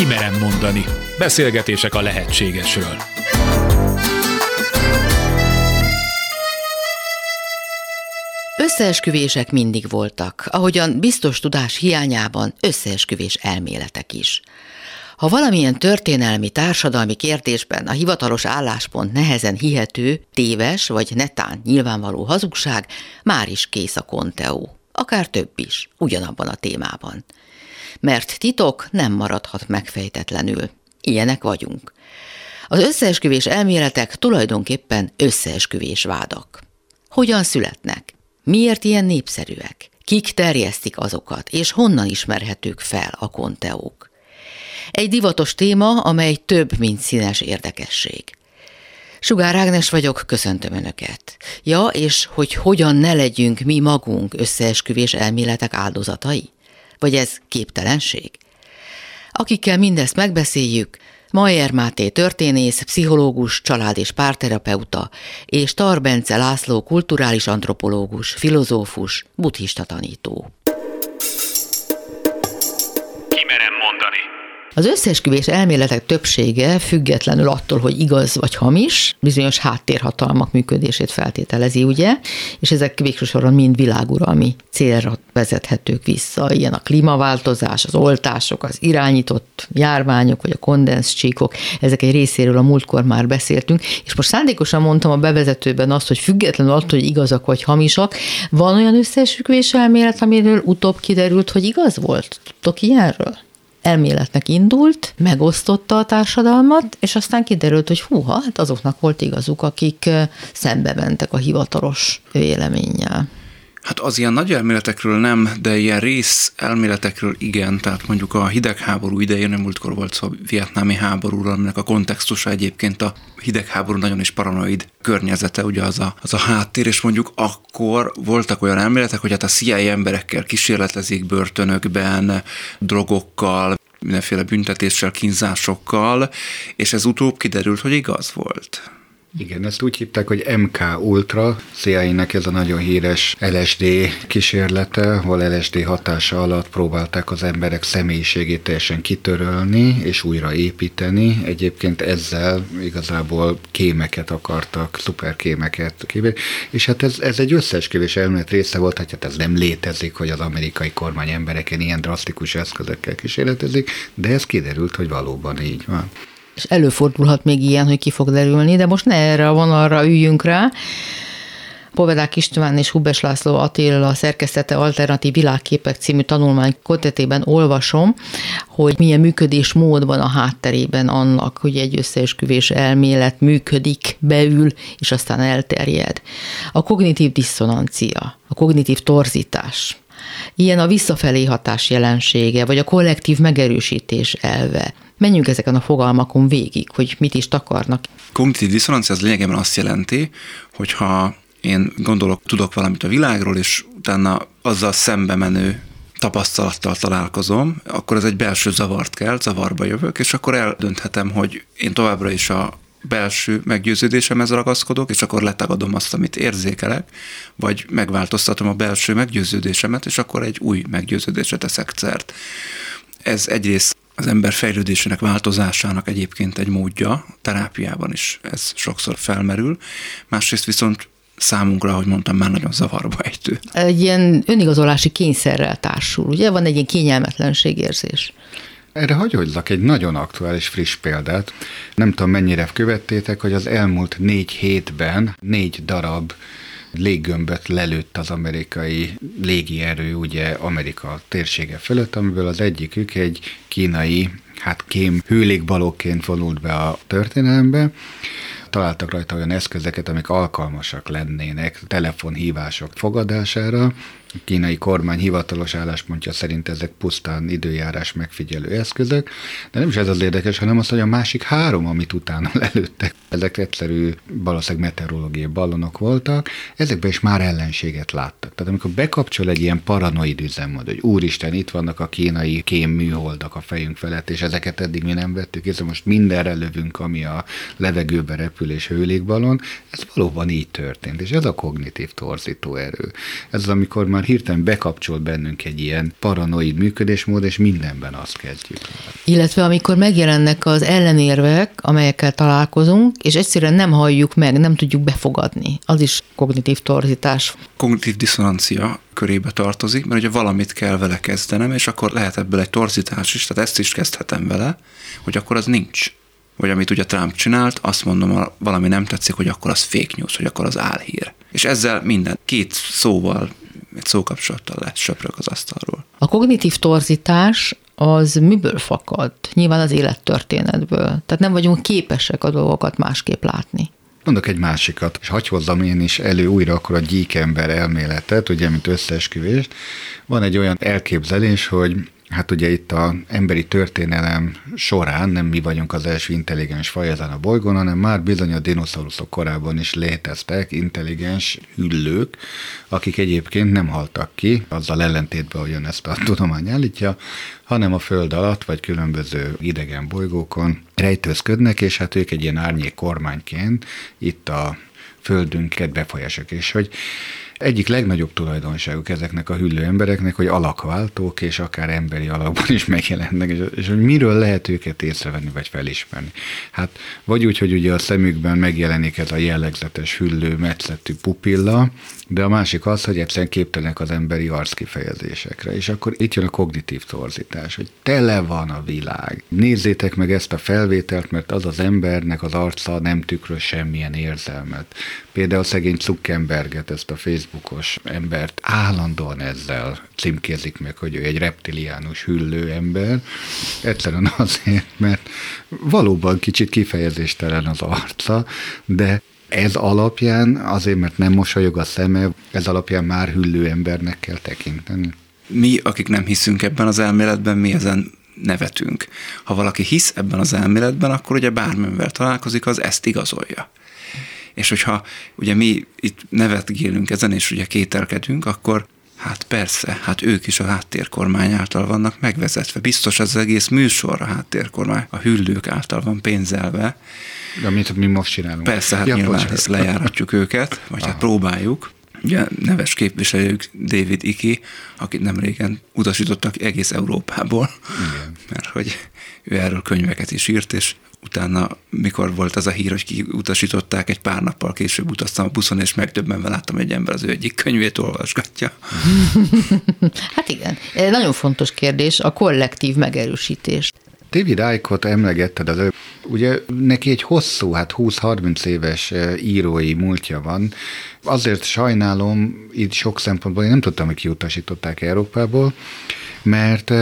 Kimerem mondani. Beszélgetések a lehetségesről. Összeesküvések mindig voltak, ahogyan biztos tudás hiányában összeesküvés elméletek is. Ha valamilyen történelmi, társadalmi kérdésben a hivatalos álláspont nehezen hihető, téves vagy netán nyilvánvaló hazugság, már is kész a konteó. Akár több is, ugyanabban a témában. Mert titok nem maradhat megfejtetlenül. Ilyenek vagyunk. Az összeesküvés elméletek tulajdonképpen összeesküvés vádak. Hogyan születnek? Miért ilyen népszerűek? Kik terjesztik azokat, és honnan ismerhetők fel a konteók? Egy divatos téma, amely több, mint színes érdekesség. Sugár Ágnes vagyok, köszöntöm Önöket. Ja, és hogy hogyan ne legyünk mi magunk összeesküvés elméletek áldozatai? Vagy ez képtelenség? Akikkel mindezt megbeszéljük, Mayer Máté történész, pszichológus, család- és párterapeuta, és Tarbence László kulturális antropológus, filozófus, buddhista tanító. Az összeesküvés elméletek többsége függetlenül attól, hogy igaz vagy hamis, bizonyos háttérhatalmak működését feltételezi, ugye, és ezek végső soron mind világuralmi célra vezethetők vissza, ilyen a klímaváltozás, az oltások, az irányított járványok, vagy a kondenszcsíkok, ezek egy részéről a múltkor már beszéltünk, és most szándékosan mondtam a bevezetőben azt, hogy függetlenül attól, hogy igazak vagy hamisak, van olyan összeesküvés elmélet, amiről utóbb kiderült, hogy igaz volt? Tudtok ilyenről? Elméletnek indult, megosztotta a társadalmat, és aztán kiderült, hogy húha, hát azoknak volt igazuk, akik szembe mentek a hivatalos véleménnyel. Hát az ilyen nagy elméletekről nem, de ilyen rész elméletekről igen, tehát mondjuk a hidegháború idején, nem múltkor volt szó a vietnámi háborúról, aminek a kontextusa egyébként a hidegháború nagyon is paranoid környezete, ugye az a, az a háttér, és mondjuk akkor voltak olyan elméletek, hogy hát a CIA emberekkel kísérletezik börtönökben, drogokkal, mindenféle büntetéssel, kínzásokkal, és ez utóbb kiderült, hogy igaz volt. Igen, ezt úgy hívták, hogy MK Ultra, CIA-nek ez a nagyon híres LSD kísérlete, ahol LSD hatása alatt próbálták az emberek személyiségét teljesen kitörölni és újraépíteni. Egyébként ezzel igazából kémeket akartak, szuperkémeket kívül. És hát ez, ez egy összeesküvés elmélet része volt, hogy hát ez nem létezik, hogy az amerikai kormány embereken ilyen drasztikus eszközökkel kísérletezik, de ez kiderült, hogy valóban így van és előfordulhat még ilyen, hogy ki fog derülni, de most ne erre a vonalra üljünk rá. Povedák István és Hubes László Attila a szerkesztete Alternatív Világképek című tanulmány kötetében olvasom, hogy milyen működés mód van a hátterében annak, hogy egy összeesküvés elmélet működik, beül, és aztán elterjed. A kognitív diszonancia, a kognitív torzítás, Ilyen a visszafelé hatás jelensége, vagy a kollektív megerősítés elve. Menjünk ezeken a fogalmakon végig, hogy mit is takarnak. Kognitív diszonancia az lényegében azt jelenti, hogyha én gondolok, tudok valamit a világról, és utána azzal szembe menő tapasztalattal találkozom, akkor ez egy belső zavart kell, zavarba jövök, és akkor eldönthetem, hogy én továbbra is a belső meggyőződésemhez ragaszkodok, és akkor letagadom azt, amit érzékelek, vagy megváltoztatom a belső meggyőződésemet, és akkor egy új meggyőződésre teszek szert. Ez egyrészt az ember fejlődésének, változásának egyébként egy módja, terápiában is ez sokszor felmerül. Másrészt viszont számunkra, ahogy mondtam, már nagyon zavarba ejtő. Egy ilyen önigazolási kényszerrel társul, ugye? Van egy ilyen kényelmetlenségérzés. Erre hagyodlak egy nagyon aktuális, friss példát. Nem tudom, mennyire követtétek, hogy az elmúlt négy hétben négy darab léggömböt lelőtt az amerikai légierő, ugye Amerika térsége fölött, amiből az egyikük egy kínai, hát kém hőlégbalóként vonult be a történelembe, találtak rajta olyan eszközeket, amik alkalmasak lennének telefonhívások fogadására, a kínai kormány hivatalos álláspontja szerint ezek pusztán időjárás megfigyelő eszközök, de nem is ez az érdekes, hanem az, hogy a másik három, amit utána lelőttek, ezek egyszerű valószínűleg meteorológiai ballonok voltak, ezekben is már ellenséget láttak. Tehát amikor bekapcsol egy ilyen paranoid üzemmód, hogy úristen, itt vannak a kínai kém műholdak a fejünk felett, és ezeket eddig mi nem vettük, és most mindenre lövünk, ami a levegőbe repül és hőlégballon, ez valóban így történt, és ez a kognitív torzító erő. Ez az, amikor már már hirtelen bekapcsol bennünk egy ilyen paranoid működésmód, és mindenben azt kezdjük. Illetve amikor megjelennek az ellenérvek, amelyekkel találkozunk, és egyszerűen nem halljuk meg, nem tudjuk befogadni. Az is kognitív torzítás. Kognitív diszonancia körébe tartozik, mert ugye valamit kell vele kezdenem, és akkor lehet ebből egy torzítás is, tehát ezt is kezdhetem vele, hogy akkor az nincs. Vagy amit ugye Trump csinált, azt mondom, ha valami nem tetszik, hogy akkor az fake news, hogy akkor az álhír. És ezzel minden két szóval, egy szókapcsolattal lehet söprök az asztalról. A kognitív torzítás az miből fakad? Nyilván az élettörténetből. Tehát nem vagyunk képesek a dolgokat másképp látni. Mondok egy másikat, és hagyj hozzam én is elő újra akkor a gyíkember elméletet, ugye, mint összeesküvést. Van egy olyan elképzelés, hogy Hát ugye itt a emberi történelem során nem mi vagyunk az első intelligens faj ezen a bolygón, hanem már bizony a dinoszauruszok korában is léteztek intelligens hüllők, akik egyébként nem haltak ki, azzal ellentétben, ahogyan ezt a tudomány állítja, hanem a föld alatt, vagy különböző idegen bolygókon rejtőzködnek, és hát ők egy ilyen árnyék kormányként itt a földünket befolyások, és hogy egyik legnagyobb tulajdonságuk ezeknek a hüllő embereknek, hogy alakváltók, és akár emberi alakban is megjelennek, és, és hogy miről lehet őket észrevenni, vagy felismerni. Hát vagy úgy, hogy ugye a szemükben megjelenik ez a jellegzetes hüllő, metszetű pupilla, de a másik az, hogy egyszerűen képtelenek az emberi arckifejezésekre. És akkor itt jön a kognitív torzítás, hogy tele van a világ. Nézzétek meg ezt a felvételt, mert az az embernek az arca nem tükröz semmilyen érzelmet. Például szegény Zuckerberget, ezt a Facebookos embert állandóan ezzel címkézik meg, hogy ő egy reptiliánus hüllő ember. Egyszerűen azért, mert valóban kicsit kifejezéstelen az arca, de ez alapján, azért mert nem mosolyog a szeme, ez alapján már hüllő embernek kell tekinteni. Mi, akik nem hiszünk ebben az elméletben, mi ezen nevetünk. Ha valaki hisz ebben az elméletben, akkor ugye bármivel találkozik, az ezt igazolja. És hogyha ugye mi itt nevetgélünk ezen, és ugye kételkedünk, akkor Hát persze, hát ők is a háttérkormány által vannak megvezetve. Biztos az egész műsor a háttérkormány, a hüllők által van pénzelve. De amit mi most csinálunk. Persze, hát ja, nyilván ezt lejáratjuk őket, vagy hát Aha. hát próbáljuk. Ugye neves képviselők David Iki, akit nem régen utasítottak egész Európából, Igen. mert hogy ő erről könyveket is írt, és utána, mikor volt az a hír, hogy kiutasították, egy pár nappal később utaztam a buszon, és megdöbbenve láttam, egy ember az ő egyik könyvét olvasgatja. hát igen, nagyon fontos kérdés a kollektív megerősítés. David Icke-ot emlegetted az ő, ugye neki egy hosszú, hát 20-30 éves írói múltja van. Azért sajnálom, itt sok szempontból én nem tudtam, hogy kiutasították Európából, mert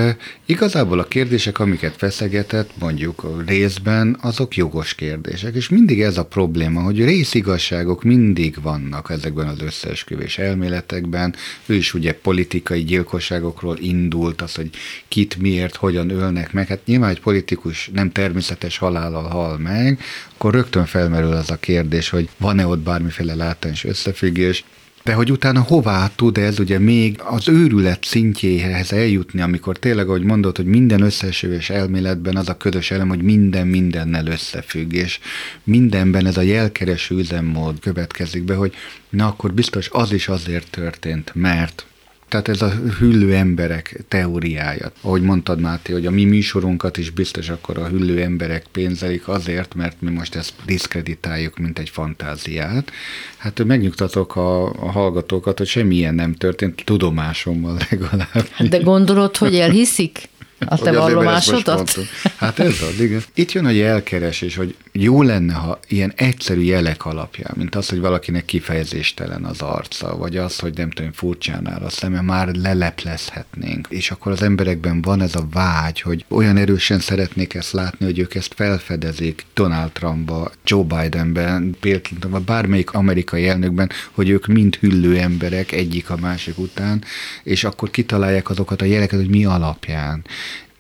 igazából a kérdések, amiket feszegetett, mondjuk részben, azok jogos kérdések, és mindig ez a probléma, hogy részigazságok mindig vannak ezekben az összeesküvés elméletekben, ő is ugye politikai gyilkosságokról indult, az, hogy kit miért, hogyan ölnek meg, hát nyilván egy politikus nem természetes halállal hal meg, akkor rögtön felmerül az a kérdés, hogy van-e ott bármiféle látás összefüggés, de hogy utána hová tud ez ugye még az őrület szintjéhez eljutni, amikor tényleg, ahogy mondod, hogy minden összeesős elméletben az a ködös elem, hogy minden mindennel összefügg, és mindenben ez a jelkereső üzemmód következik be, hogy na akkor biztos az is azért történt, mert tehát ez a hüllő emberek teóriája. Ahogy mondtad, Máté, hogy a mi műsorunkat is biztos akkor a hüllő emberek pénzelik azért, mert mi most ezt diszkreditáljuk, mint egy fantáziát. Hát megnyugtatok a, a hallgatókat, hogy semmilyen nem történt, tudomásommal legalább. De gondolod, hogy elhiszik? A te vallomásodat? Hát ez az, igen. Itt jön a jelkeresés, hogy jó lenne, ha ilyen egyszerű jelek alapján, mint az, hogy valakinek kifejezéstelen az arca, vagy az, hogy nem tudom, furcsán áll a szeme, már leleplezhetnénk. És akkor az emberekben van ez a vágy, hogy olyan erősen szeretnék ezt látni, hogy ők ezt felfedezik Donald Trumpba, Joe Bidenben, például bármelyik amerikai elnökben, hogy ők mind hüllő emberek egyik a másik után, és akkor kitalálják azokat a jeleket, hogy mi alapján.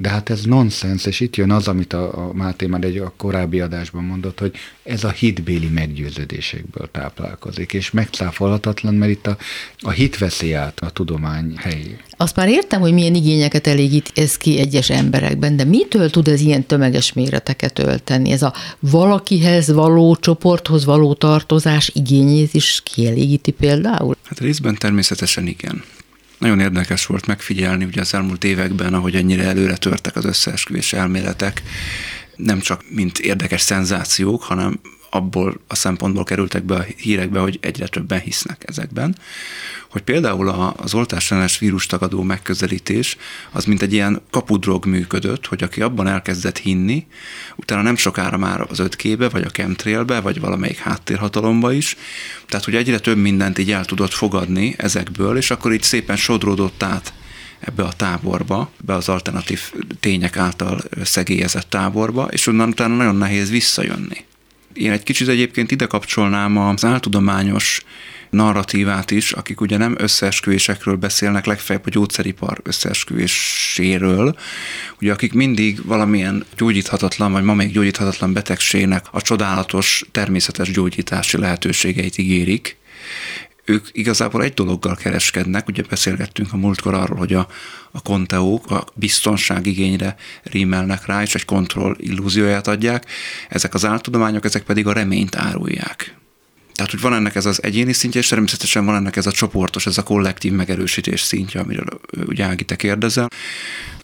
De hát ez nonsens, és itt jön az, amit a, a Máté már egy a korábbi adásban mondott, hogy ez a hitbéli meggyőződésekből táplálkozik, és megcáfolhatatlan, mert itt a, a hit veszi át a tudomány helyét. Azt már értem, hogy milyen igényeket elégít ez ki egyes emberekben, de mitől tud ez ilyen tömeges méreteket ölteni? Ez a valakihez való, csoporthoz való tartozás igényét is kielégíti például? Hát részben természetesen igen. Nagyon érdekes volt megfigyelni ugye az elmúlt években, ahogy ennyire előre törtek az összeesküvés elméletek, nem csak mint érdekes szenzációk, hanem abból a szempontból kerültek be a hírekbe, hogy egyre többen hisznek ezekben, hogy például az oltásellenes vírustagadó megközelítés az mint egy ilyen kapudrog működött, hogy aki abban elkezdett hinni, utána nem sokára már az 5 vagy a chemtrailbe, vagy valamelyik háttérhatalomba is, tehát hogy egyre több mindent így el tudott fogadni ezekből, és akkor így szépen sodródott át ebbe a táborba, be az alternatív tények által szegélyezett táborba, és onnan utána nagyon nehéz visszajönni. Én egy kicsit egyébként ide kapcsolnám az áltudományos narratívát is, akik ugye nem összeesküvésekről beszélnek, legfeljebb a gyógyszeripar összeesküvéséről, ugye akik mindig valamilyen gyógyíthatatlan, vagy ma még gyógyíthatatlan betegségnek a csodálatos természetes gyógyítási lehetőségeit ígérik, ők igazából egy dologgal kereskednek, ugye beszélgettünk a múltkor arról, hogy a, a konteók a biztonságigényre rímelnek rá, és egy kontroll illúzióját adják, ezek az áltudományok, ezek pedig a reményt árulják. Tehát, hogy van ennek ez az egyéni szintje, és természetesen van ennek ez a csoportos, ez a kollektív megerősítés szintje, amiről ugye Ági te kérdezel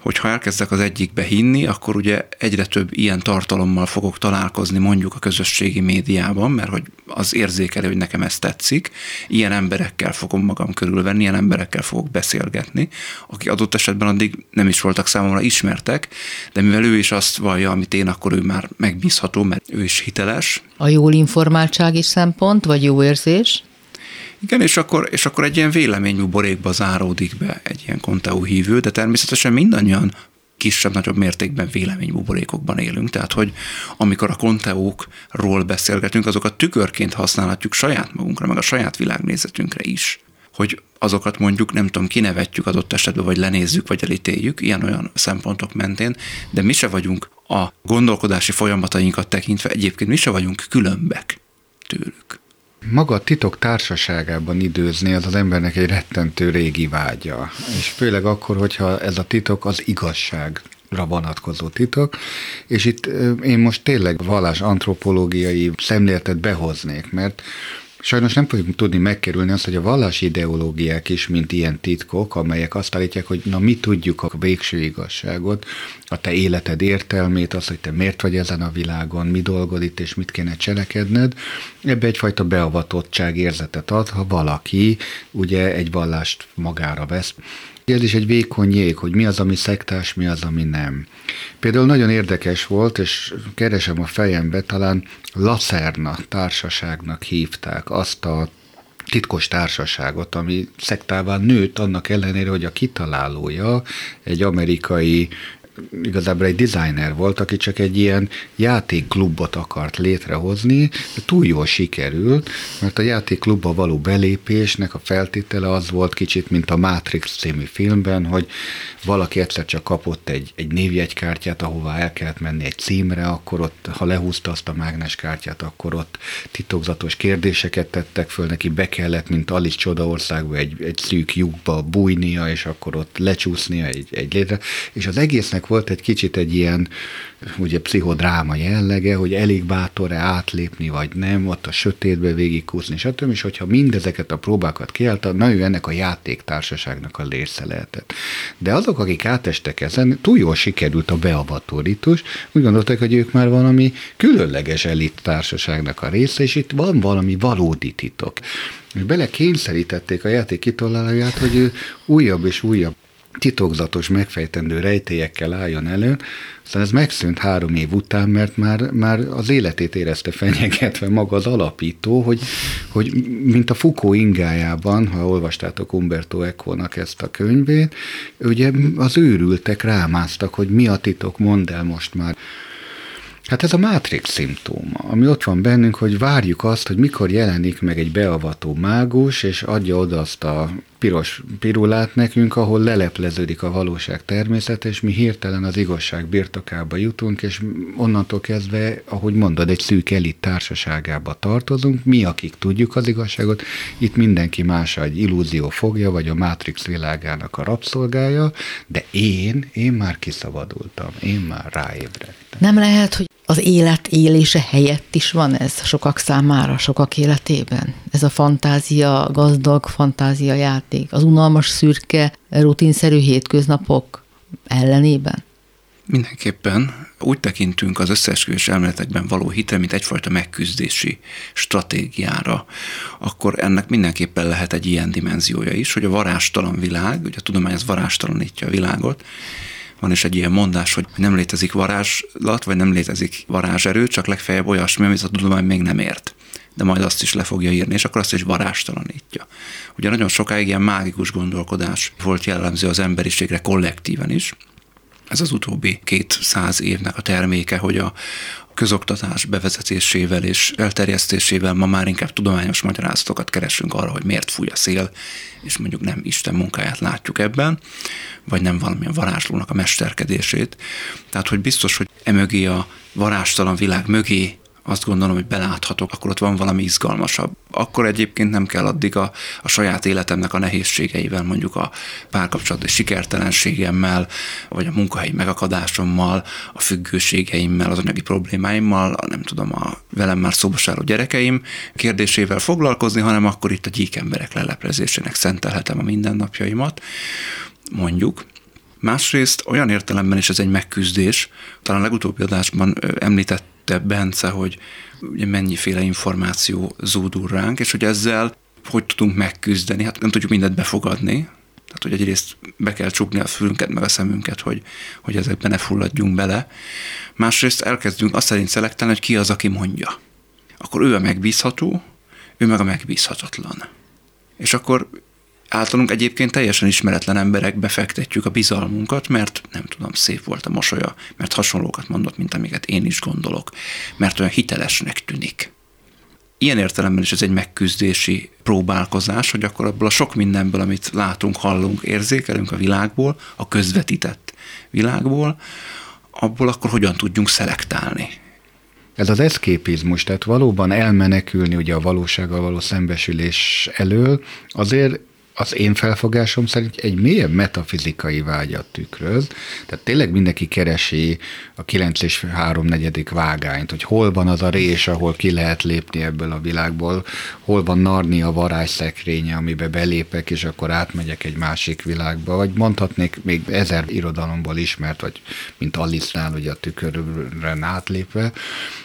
hogy ha elkezdek az egyikbe hinni, akkor ugye egyre több ilyen tartalommal fogok találkozni mondjuk a közösségi médiában, mert hogy az érzékelő, hogy nekem ez tetszik, ilyen emberekkel fogom magam körülvenni, ilyen emberekkel fogok beszélgetni, akik adott esetben addig nem is voltak számomra ismertek, de mivel ő is azt vallja, amit én, akkor ő már megbízható, mert ő is hiteles. A jól informáltság is szempont, vagy jó érzés? Igen, és akkor, és akkor egy ilyen véleménybuborékba záródik be egy ilyen konteó hívő, de természetesen mindannyian kisebb-nagyobb mértékben véleménybuborékokban élünk, tehát hogy amikor a konteókról beszélgetünk, azokat tükörként használhatjuk saját magunkra, meg a saját világnézetünkre is hogy azokat mondjuk, nem tudom, kinevetjük adott esetben, vagy lenézzük, vagy elítéljük, ilyen-olyan szempontok mentén, de mi se vagyunk a gondolkodási folyamatainkat tekintve, egyébként mi se vagyunk különbek tőlük. Maga a titok társaságában időzni az az embernek egy rettentő régi vágya. És főleg akkor, hogyha ez a titok az igazság vonatkozó titok, és itt én most tényleg vallás antropológiai szemléletet behoznék, mert Sajnos nem fogjuk tudni megkerülni azt, hogy a vallási ideológiák is, mint ilyen titkok, amelyek azt állítják, hogy na mi tudjuk a végső igazságot, a te életed értelmét, azt, hogy te miért vagy ezen a világon, mi dolgod itt, és mit kéne cselekedned, ebbe egyfajta beavatottság érzetet ad, ha valaki ugye egy vallást magára vesz. Ez egy vékony jég, hogy mi az, ami szektás, mi az, ami nem. Például nagyon érdekes volt, és keresem a fejembe, talán Lacerna társaságnak hívták azt a titkos társaságot, ami szektává nőtt annak ellenére, hogy a kitalálója egy amerikai igazából egy designer volt, aki csak egy ilyen játékklubot akart létrehozni, de túl jól sikerült, mert a játékklubba való belépésnek a feltétele az volt kicsit, mint a Matrix című filmben, hogy valaki egyszer csak kapott egy, egy névjegykártyát, ahová el kellett menni egy címre, akkor ott, ha lehúzta azt a mágneskártyát, akkor ott titokzatos kérdéseket tettek föl, neki be kellett, mint Alice Csodaországba egy, egy szűk lyukba bújnia, és akkor ott lecsúsznia egy, egy létre, és az egésznek ennek volt egy kicsit egy ilyen ugye pszichodráma jellege, hogy elég bátor-e átlépni, vagy nem, ott a sötétbe végigkúszni, stb. És hogyha mindezeket a próbákat kiállta, na ő ennek a játéktársaságnak a része lehetett. De azok, akik átestek ezen, túl jól sikerült a beavató ritus, úgy gondolták, hogy ők már valami különleges elit társaságnak a része, és itt van valami valódi titok. És bele kényszerítették a játék kitolálóját, hogy ő újabb és újabb titokzatos, megfejtendő rejtélyekkel álljon elő, aztán ez megszűnt három év után, mert már, már az életét érezte fenyegetve maga az alapító, hogy, hogy mint a Foucault ingájában, ha olvastátok Umberto Eco-nak ezt a könyvét, ugye az őrültek rámáztak, hogy mi a titok, mondd el most már. Hát ez a Matrix szimptóma, ami ott van bennünk, hogy várjuk azt, hogy mikor jelenik meg egy beavató mágus, és adja oda azt a piros pirulát nekünk, ahol lelepleződik a valóság természete, és mi hirtelen az igazság birtokába jutunk, és onnantól kezdve, ahogy mondod, egy szűk elit társaságába tartozunk, mi, akik tudjuk az igazságot, itt mindenki más egy illúzió fogja, vagy a Matrix világának a rabszolgája, de én, én már kiszabadultam, én már ráébredtem. Nem lehet, hogy az élet élése helyett is van ez sokak számára, sokak életében? ez a fantázia, gazdag fantázia játék, az unalmas, szürke, rutinszerű hétköznapok ellenében? Mindenképpen úgy tekintünk az összeesküvés elméletekben való hitre, mint egyfajta megküzdési stratégiára, akkor ennek mindenképpen lehet egy ilyen dimenziója is, hogy a varástalan világ, ugye a tudomány az varástalanítja a világot, van is egy ilyen mondás, hogy nem létezik varázslat, vagy nem létezik varázserő, csak legfeljebb olyasmi, amit a tudomány még nem ért de majd azt is le fogja írni, és akkor azt is varástalanítja. Ugye nagyon sokáig ilyen mágikus gondolkodás volt jellemző az emberiségre kollektíven is, ez az utóbbi két száz évnek a terméke, hogy a közoktatás bevezetésével és elterjesztésével ma már inkább tudományos magyarázatokat keresünk arra, hogy miért fúj a szél, és mondjuk nem Isten munkáját látjuk ebben, vagy nem valamilyen varázslónak a mesterkedését. Tehát, hogy biztos, hogy emögé a varástalan világ mögé azt gondolom, hogy beláthatok, akkor ott van valami izgalmasabb. Akkor egyébként nem kell addig a, a saját életemnek a nehézségeivel, mondjuk a párkapcsolati sikertelenségemmel, vagy a munkahelyi megakadásommal, a függőségeimmel, az anyagi problémáimmal, a, nem tudom, a velem már szóba gyerekeim kérdésével foglalkozni, hanem akkor itt a gyík emberek leleplezésének szentelhetem a mindennapjaimat, mondjuk. Másrészt olyan értelemben is ez egy megküzdés, talán a legutóbbi adásban említett említette Bence, hogy ugye mennyiféle információ zúdul ránk, és hogy ezzel hogy tudunk megküzdeni. Hát nem tudjuk mindent befogadni, tehát, hogy egyrészt be kell csukni a fülünket, meg a szemünket, hogy, hogy ezekben ne fulladjunk bele. Másrészt elkezdünk azt szerint szelektálni, hogy ki az, aki mondja. Akkor ő a megbízható, ő meg a megbízhatatlan. És akkor általunk egyébként teljesen ismeretlen emberekbe fektetjük a bizalmunkat, mert nem tudom, szép volt a mosolya, mert hasonlókat mondott, mint amiket én is gondolok, mert olyan hitelesnek tűnik. Ilyen értelemben is ez egy megküzdési próbálkozás, hogy akkor abból a sok mindenből, amit látunk, hallunk, érzékelünk a világból, a közvetített világból, abból akkor hogyan tudjunk szelektálni. Ez az eszképizmus, tehát valóban elmenekülni ugye a valósággal való szembesülés elől, azért az én felfogásom szerint egy mélyebb metafizikai vágyat tükröz, tehát tényleg mindenki keresi a 9 és 3 negyedik vágányt, hogy hol van az a rés, ahol ki lehet lépni ebből a világból, hol van narni a varázsszekrénye, amiben belépek, és akkor átmegyek egy másik világba, vagy mondhatnék még ezer irodalomból ismert, vagy mint Alice-nál, ugye a tükörön átlépve,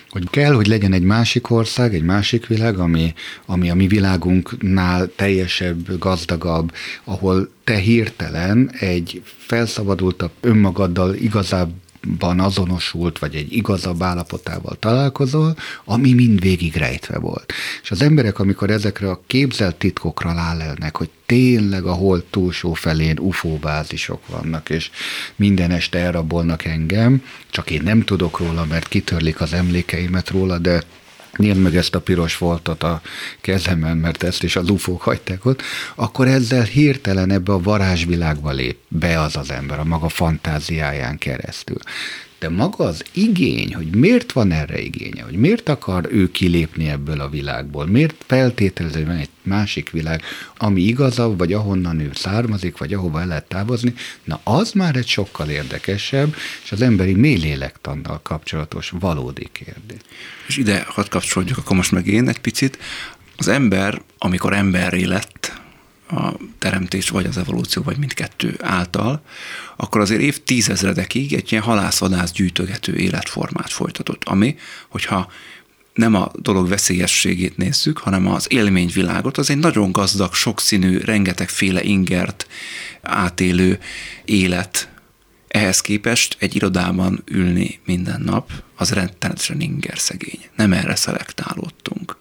hogy kell, hogy legyen egy másik ország, egy másik világ, ami, ami a mi világunknál teljesebb, gazdagabb, ahol te hirtelen egy felszabadultabb önmagaddal igazább ban azonosult, vagy egy igazabb állapotával találkozol, ami mind végig rejtve volt. És az emberek, amikor ezekre a képzelt titkokra lálelnek, hogy tényleg a hold túlsó felén UFO bázisok vannak, és minden este elrabolnak engem, csak én nem tudok róla, mert kitörlik az emlékeimet róla, de nyírd meg ezt a piros voltot a kezemen, mert ezt is a lufók hagyták ott, akkor ezzel hirtelen ebbe a varázsvilágba lép be az az ember a maga fantáziáján keresztül. De maga az igény, hogy miért van erre igénye, hogy miért akar ő kilépni ebből a világból, miért feltételező, hogy van egy másik világ, ami igazabb, vagy ahonnan ő származik, vagy ahova el lehet távozni, na az már egy sokkal érdekesebb, és az emberi mélélektannal kapcsolatos valódi kérdés. És ide hadd kapcsolódjuk akkor most meg én egy picit. Az ember, amikor emberré lett, a teremtés, vagy az evolúció, vagy mindkettő által, akkor azért év tízezredekig egy ilyen halászvadász gyűjtögető életformát folytatott, ami, hogyha nem a dolog veszélyességét nézzük, hanem az élményvilágot, az egy nagyon gazdag, sokszínű, rengetegféle ingert átélő élet. Ehhez képest egy irodában ülni minden nap, az rettenetesen inger szegény. Nem erre szelektálódtunk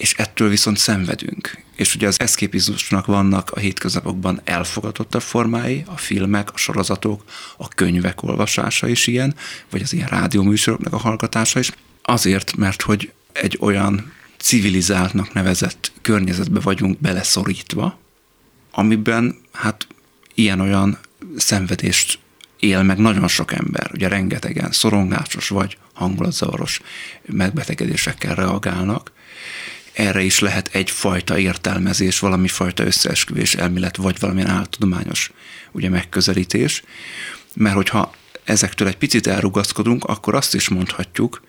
és ettől viszont szenvedünk. És ugye az eszképizmusnak vannak a hétköznapokban elfogadottabb formái, a filmek, a sorozatok, a könyvek olvasása is ilyen, vagy az ilyen rádióműsoroknak a hallgatása is. Azért, mert hogy egy olyan civilizáltnak nevezett környezetbe vagyunk beleszorítva, amiben hát ilyen-olyan szenvedést él meg nagyon sok ember, ugye rengetegen szorongásos vagy hangulatzavaros megbetegedésekkel reagálnak, erre is lehet egyfajta értelmezés, valami fajta összeesküvés elmélet, vagy valamilyen áltudományos ugye, megközelítés, mert hogyha ezektől egy picit elrugaszkodunk, akkor azt is mondhatjuk,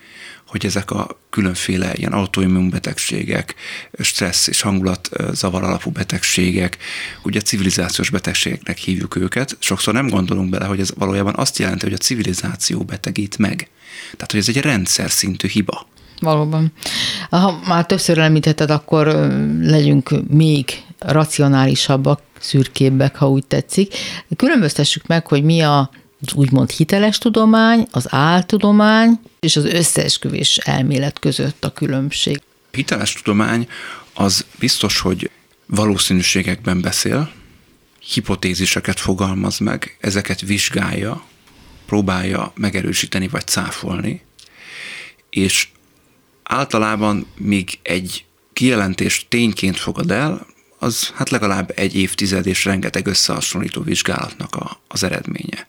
hogy ezek a különféle ilyen autoimmunbetegségek, stressz és hangulat zavar alapú betegségek, ugye civilizációs betegségeknek hívjuk őket, sokszor nem gondolunk bele, hogy ez valójában azt jelenti, hogy a civilizáció betegít meg. Tehát, hogy ez egy rendszer szintű hiba. Valóban. Ha már többször említetted, akkor legyünk még racionálisabbak, szürkébbek, ha úgy tetszik. Különböztessük meg, hogy mi a úgymond hiteles tudomány, az áltudomány és az összeesküvés elmélet között a különbség. Hiteles tudomány az biztos, hogy valószínűségekben beszél, hipotéziseket fogalmaz meg, ezeket vizsgálja, próbálja megerősíteni vagy cáfolni, és általában még egy kijelentés tényként fogad el, az hát legalább egy évtized és rengeteg összehasonlító vizsgálatnak a, az eredménye.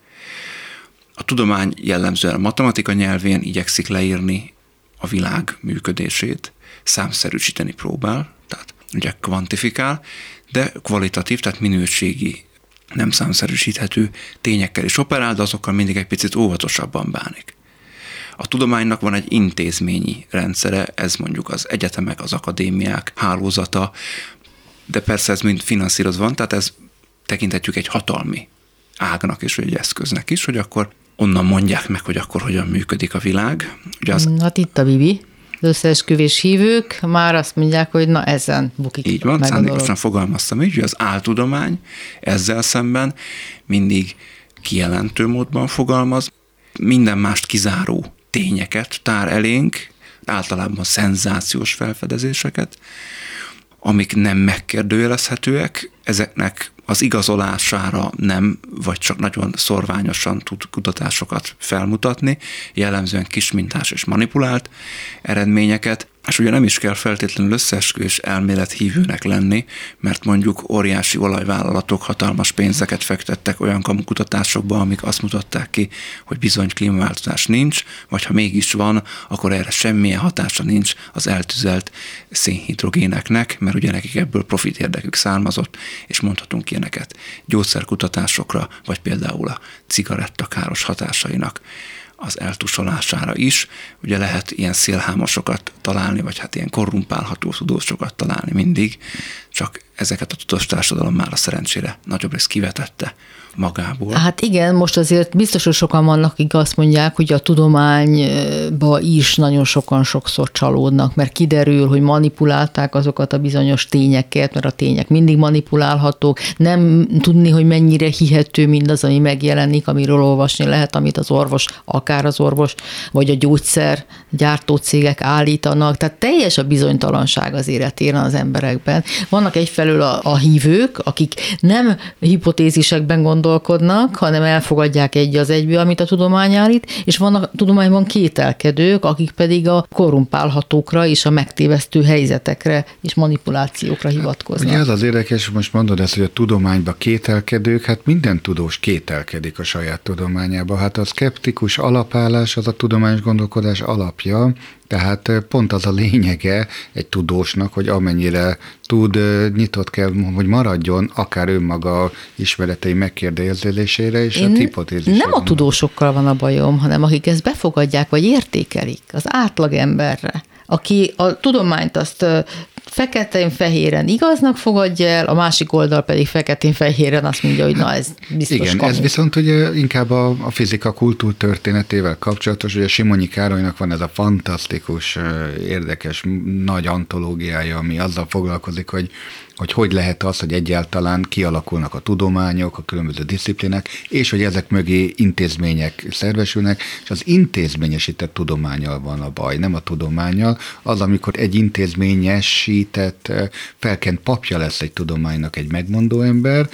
A tudomány jellemzően a matematika nyelvén igyekszik leírni a világ működését, számszerűsíteni próbál, tehát ugye kvantifikál, de kvalitatív, tehát minőségi, nem számszerűsíthető tényekkel is operál, de azokkal mindig egy picit óvatosabban bánik. A tudománynak van egy intézményi rendszere, ez mondjuk az egyetemek, az akadémiák hálózata, de persze ez mind finanszírozva van, tehát ez tekinthetjük egy hatalmi ágnak és egy eszköznek is, hogy akkor onnan mondják meg, hogy akkor hogyan működik a világ. Ugye az... Hát itt a Bibi. Az összeesküvés hívők már azt mondják, hogy na ezen bukik Így van, szándékosan fogalmaztam így, hogy az áltudomány ezzel szemben mindig kijelentő módban fogalmaz, minden mást kizáró tényeket tár elénk, általában szenzációs felfedezéseket, amik nem megkérdőjelezhetőek, ezeknek az igazolására nem, vagy csak nagyon szorványosan tud kutatásokat felmutatni, jellemzően kismintás és manipulált eredményeket, és ugye nem is kell feltétlenül összeesküvés elmélet hívőnek lenni, mert mondjuk óriási olajvállalatok hatalmas pénzeket fektettek olyan kamukutatásokba, amik azt mutatták ki, hogy bizony klímaváltozás nincs, vagy ha mégis van, akkor erre semmilyen hatása nincs az eltüzelt szénhidrogéneknek, mert ugye nekik ebből profit érdekük származott, és mondhatunk ilyeneket gyógyszerkutatásokra, vagy például a cigaretta káros hatásainak az eltusolására is. Ugye lehet ilyen szélhámosokat találni, vagy hát ilyen korrumpálható tudósokat találni mindig, csak ezeket a tudós társadalom már a szerencsére nagyobb rész kivetette magából. Hát igen, most azért biztos, hogy sokan vannak, akik azt mondják, hogy a tudományba is nagyon sokan sokszor csalódnak, mert kiderül, hogy manipulálták azokat a bizonyos tényeket, mert a tények mindig manipulálhatók, nem tudni, hogy mennyire hihető mindaz, ami megjelenik, amiről olvasni lehet, amit az orvos, akár az orvos, vagy a gyógyszer gyártó cégek állítanak, tehát teljes a bizonytalanság az életéren az emberekben. Vannak egyfelől a, a hívők, akik nem hipotézisekben gondolkodnak, gondolkodnak, hanem elfogadják egy az egyből, amit a tudomány állít, és vannak a tudományban kételkedők, akik pedig a korrumpálhatókra és a megtévesztő helyzetekre és manipulációkra hivatkoznak. Ugye az az érdekes, most mondod ezt, hogy a tudományban kételkedők, hát minden tudós kételkedik a saját tudományába. Hát a szkeptikus alapállás az a tudományos gondolkodás alapja, tehát pont az a lényege egy tudósnak, hogy amennyire tud, nyitott kell, hogy maradjon akár önmaga ismeretei megkérdezésére és Én a hipotézisére. Nem a tudósokkal van a bajom, hanem akik ezt befogadják, vagy értékelik az átlagemberre aki a tudományt azt feketén-fehéren igaznak fogadja el, a másik oldal pedig feketén-fehéren azt mondja, hogy na ez biztos Igen, kamu. ez viszont ugye inkább a, a fizika kultúr történetével kapcsolatos, ugye Simonyi Károlynak van ez a fantasztikus, érdekes, nagy antológiája, ami azzal foglalkozik, hogy hogy hogy lehet az, hogy egyáltalán kialakulnak a tudományok, a különböző disziplinák, és hogy ezek mögé intézmények szervesülnek, és az intézményesített tudományal van a baj, nem a tudományal. Az, amikor egy intézményesített, felkent papja lesz egy tudománynak egy megmondó ember,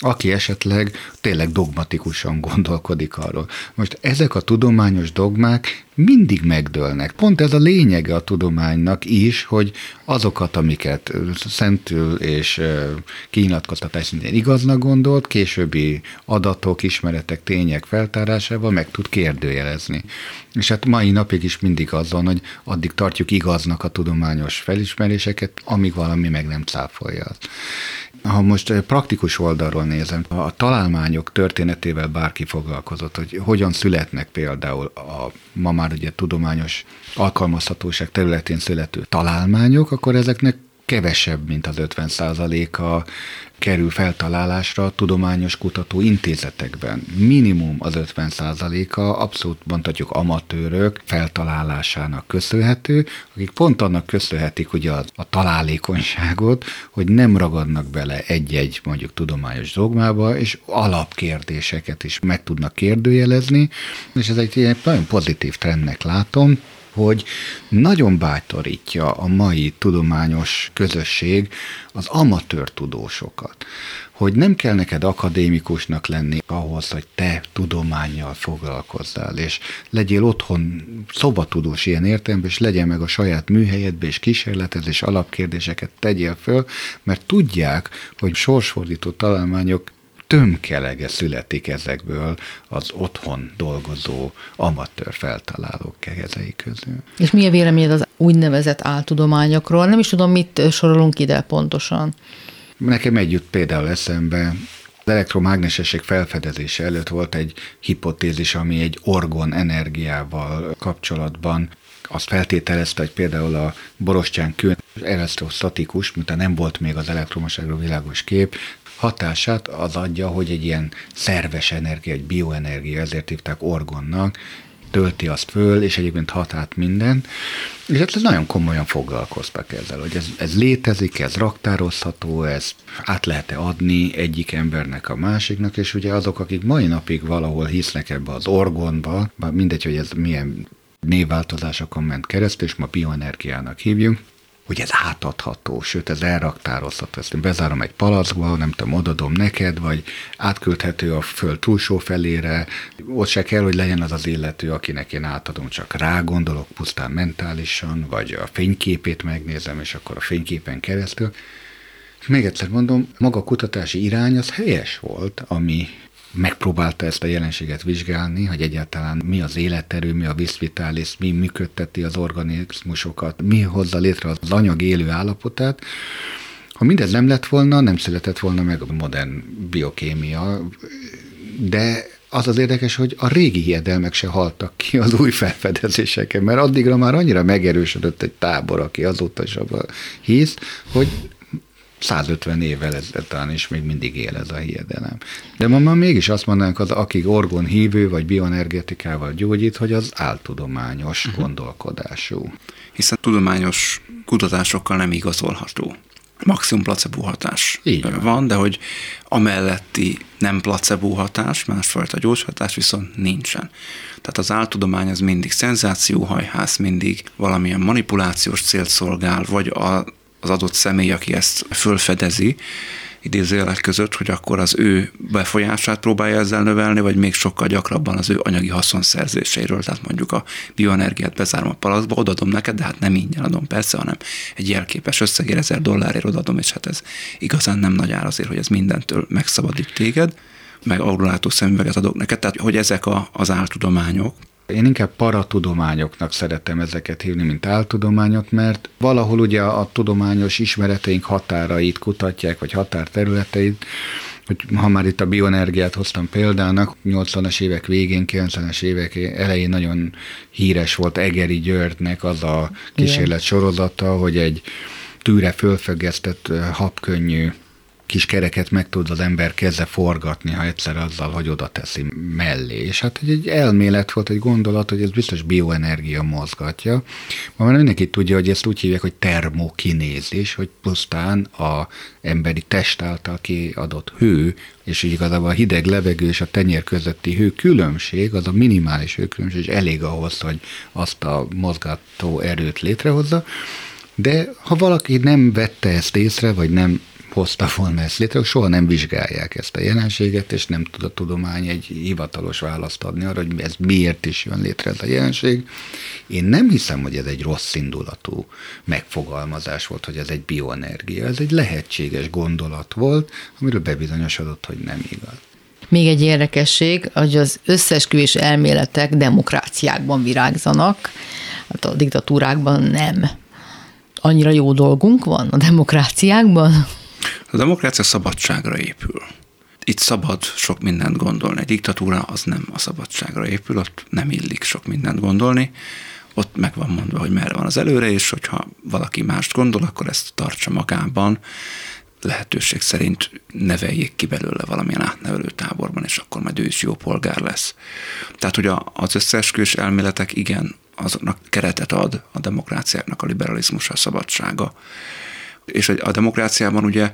aki esetleg tényleg dogmatikusan gondolkodik arról. Most ezek a tudományos dogmák mindig megdőlnek. Pont ez a lényege a tudománynak is, hogy azokat, amiket szentül és kinyilatkoztatás szintén igaznak gondolt, későbbi adatok, ismeretek, tények feltárásával meg tud kérdőjelezni. És hát mai napig is mindig az van, hogy addig tartjuk igaznak a tudományos felismeréseket, amíg valami meg nem cáfolja. Ha most praktikus oldalról nézem, a találmányok történetével bárki foglalkozott, hogy hogyan születnek például a ma már ugye tudományos alkalmazhatóság területén születő találmányok, akkor ezeknek kevesebb, mint az 50 a kerül feltalálásra tudományos kutató intézetekben. Minimum az 50 a abszolút mondhatjuk amatőrök feltalálásának köszönhető, akik pont annak köszönhetik ugye a, a találékonyságot, hogy nem ragadnak bele egy-egy mondjuk tudományos dogmába, és alapkérdéseket is meg tudnak kérdőjelezni, és ez egy nagyon pozitív trendnek látom, hogy nagyon bátorítja a mai tudományos közösség az amatőr tudósokat, hogy nem kell neked akadémikusnak lenni ahhoz, hogy te tudományjal foglalkozzál, és legyél otthon szobatudós ilyen értelemben, és legyen meg a saját műhelyedbe, és kísérletez, és alapkérdéseket tegyél föl, mert tudják, hogy sorsfordító találmányok tömkelege születik ezekből az otthon dolgozó amatőr feltalálók kezei közül. És mi a véleményed az úgynevezett áltudományokról? Nem is tudom, mit sorolunk ide pontosan. Nekem együtt például eszembe az elektromágnesesség felfedezése előtt volt egy hipotézis, ami egy orgon energiával kapcsolatban azt feltételezte, hogy például a borostyán kő elektrostatikus, mint nem volt még az elektromosságról világos kép, hatását az adja, hogy egy ilyen szerves energia, egy bioenergia, ezért hívták orgonnak, tölti azt föl, és egyébként hat át minden. És hát ez nagyon komolyan foglalkoztak ezzel, hogy ez, ez létezik, ez raktározható, ez át lehet-e adni egyik embernek a másiknak, és ugye azok, akik mai napig valahol hisznek ebbe az orgonba, mindegy, hogy ez milyen névváltozásokon ment keresztül, és ma bioenergiának hívjuk, hogy ez átadható, sőt, ez elraktározható. Ezt én bezárom egy palackba, nem tudom, odadom neked, vagy átküldhető a föld túlsó felére. Ott se kell, hogy legyen az az illető, akinek én átadom, csak rá gondolok pusztán mentálisan, vagy a fényképét megnézem, és akkor a fényképen keresztül. Még egyszer mondom, maga kutatási irány az helyes volt, ami megpróbálta ezt a jelenséget vizsgálni, hogy egyáltalán mi az életerő, mi a viszvitális, mi működteti az organizmusokat, mi hozza létre az anyag élő állapotát. Ha mindez nem lett volna, nem született volna meg a modern biokémia, de az az érdekes, hogy a régi hiedelmek se haltak ki az új felfedezéseken, mert addigra már annyira megerősödött egy tábor, aki azóta is abban hisz, hogy 150 évvel talán is még mindig él ez a hiedelem. De ma már mégis azt mondanánk, az akik orgon hívő vagy bioenergetikával gyógyít, hogy az áltudományos uh-huh. gondolkodású. Hiszen tudományos kutatásokkal nem igazolható. Maximum placebo hatás Így van. van, de hogy amelletti nem placebo hatás, másfajta gyógyhatás viszont nincsen. Tehát az áltudomány az mindig szenzációhajház, mindig valamilyen manipulációs célt szolgál, vagy a az adott személy, aki ezt fölfedezi, idézőjelek között, hogy akkor az ő befolyását próbálja ezzel növelni, vagy még sokkal gyakrabban az ő anyagi haszonszerzéseiről, tehát mondjuk a bioenergiát bezárom a palaszba, odadom neked, de hát nem ingyen adom persze, hanem egy jelképes összegér ezer dollárért odadom, és hát ez igazán nem nagy ár azért, hogy ez mindentől megszabadít téged meg aurulátó szemüveget adok neked, tehát hogy ezek a, az áltudományok, én inkább paratudományoknak szeretem ezeket hívni, mint áltudományok, mert valahol ugye a tudományos ismereteink határait kutatják, vagy határterületeit, hogy ha már itt a bioenergiát hoztam példának, 80-as évek végén, 90-es évek elején nagyon híres volt Egeri Györgynek az a kísérlet sorozata, hogy egy tűre fölfüggesztett habkönnyű kis kereket meg tud az ember keze forgatni, ha egyszer azzal, hogy oda teszi mellé. És hát egy elmélet volt, egy gondolat, hogy ez biztos bioenergia mozgatja. Ma már mindenki tudja, hogy ezt úgy hívják, hogy termokinézis, hogy pusztán a emberi test által kiadott hő, és így igazából a hideg levegő és a tenyér közötti hő különbség, az a minimális hőkülönbség, és elég ahhoz, hogy azt a mozgató erőt létrehozza. De ha valaki nem vette ezt észre, vagy nem hozta volna ezt létre, soha nem vizsgálják ezt a jelenséget, és nem tud a tudomány egy hivatalos választ adni arra, hogy ez miért is jön létre ez a jelenség. Én nem hiszem, hogy ez egy rossz indulatú megfogalmazás volt, hogy ez egy bioenergia. Ez egy lehetséges gondolat volt, amiről bebizonyosodott, hogy nem igaz. Még egy érdekesség, hogy az összesküvés elméletek demokráciákban virágzanak, hát a diktatúrákban nem. Annyira jó dolgunk van a demokráciákban? A demokrácia szabadságra épül. Itt szabad sok mindent gondolni. Egy diktatúra az nem a szabadságra épül, ott nem illik sok mindent gondolni. Ott meg van mondva, hogy merre van az előre, és hogyha valaki mást gondol, akkor ezt tartsa magában, lehetőség szerint neveljék ki belőle valamilyen átnevelő táborban, és akkor majd ő is jó polgár lesz. Tehát, hogy az összeesküvés elméletek igen, azoknak keretet ad a demokráciáknak a liberalizmus, a szabadsága. És a demokráciában ugye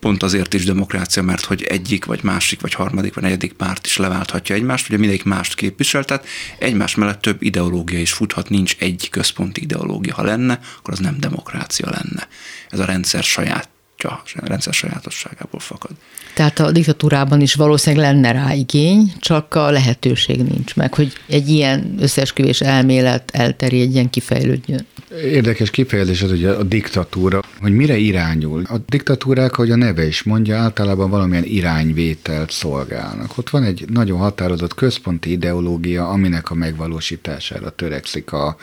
pont azért is demokrácia, mert hogy egyik, vagy másik, vagy harmadik, vagy negyedik párt is leválthatja egymást, ugye mindegyik mást képvisel, tehát egymás mellett több ideológia is futhat, nincs egy központi ideológia. Ha lenne, akkor az nem demokrácia lenne. Ez a rendszer saját a rendszer sajátosságából fakad. Tehát a diktatúrában is valószínűleg lenne rá igény, csak a lehetőség nincs meg, hogy egy ilyen összeesküvés elmélet elterjedjen, kifejlődjön. Érdekes kifejezés az ugye a diktatúra, hogy mire irányul. A diktatúrák, hogy a neve is mondja, általában valamilyen irányvételt szolgálnak. Ott van egy nagyon határozott központi ideológia, aminek a megvalósítására törekszik a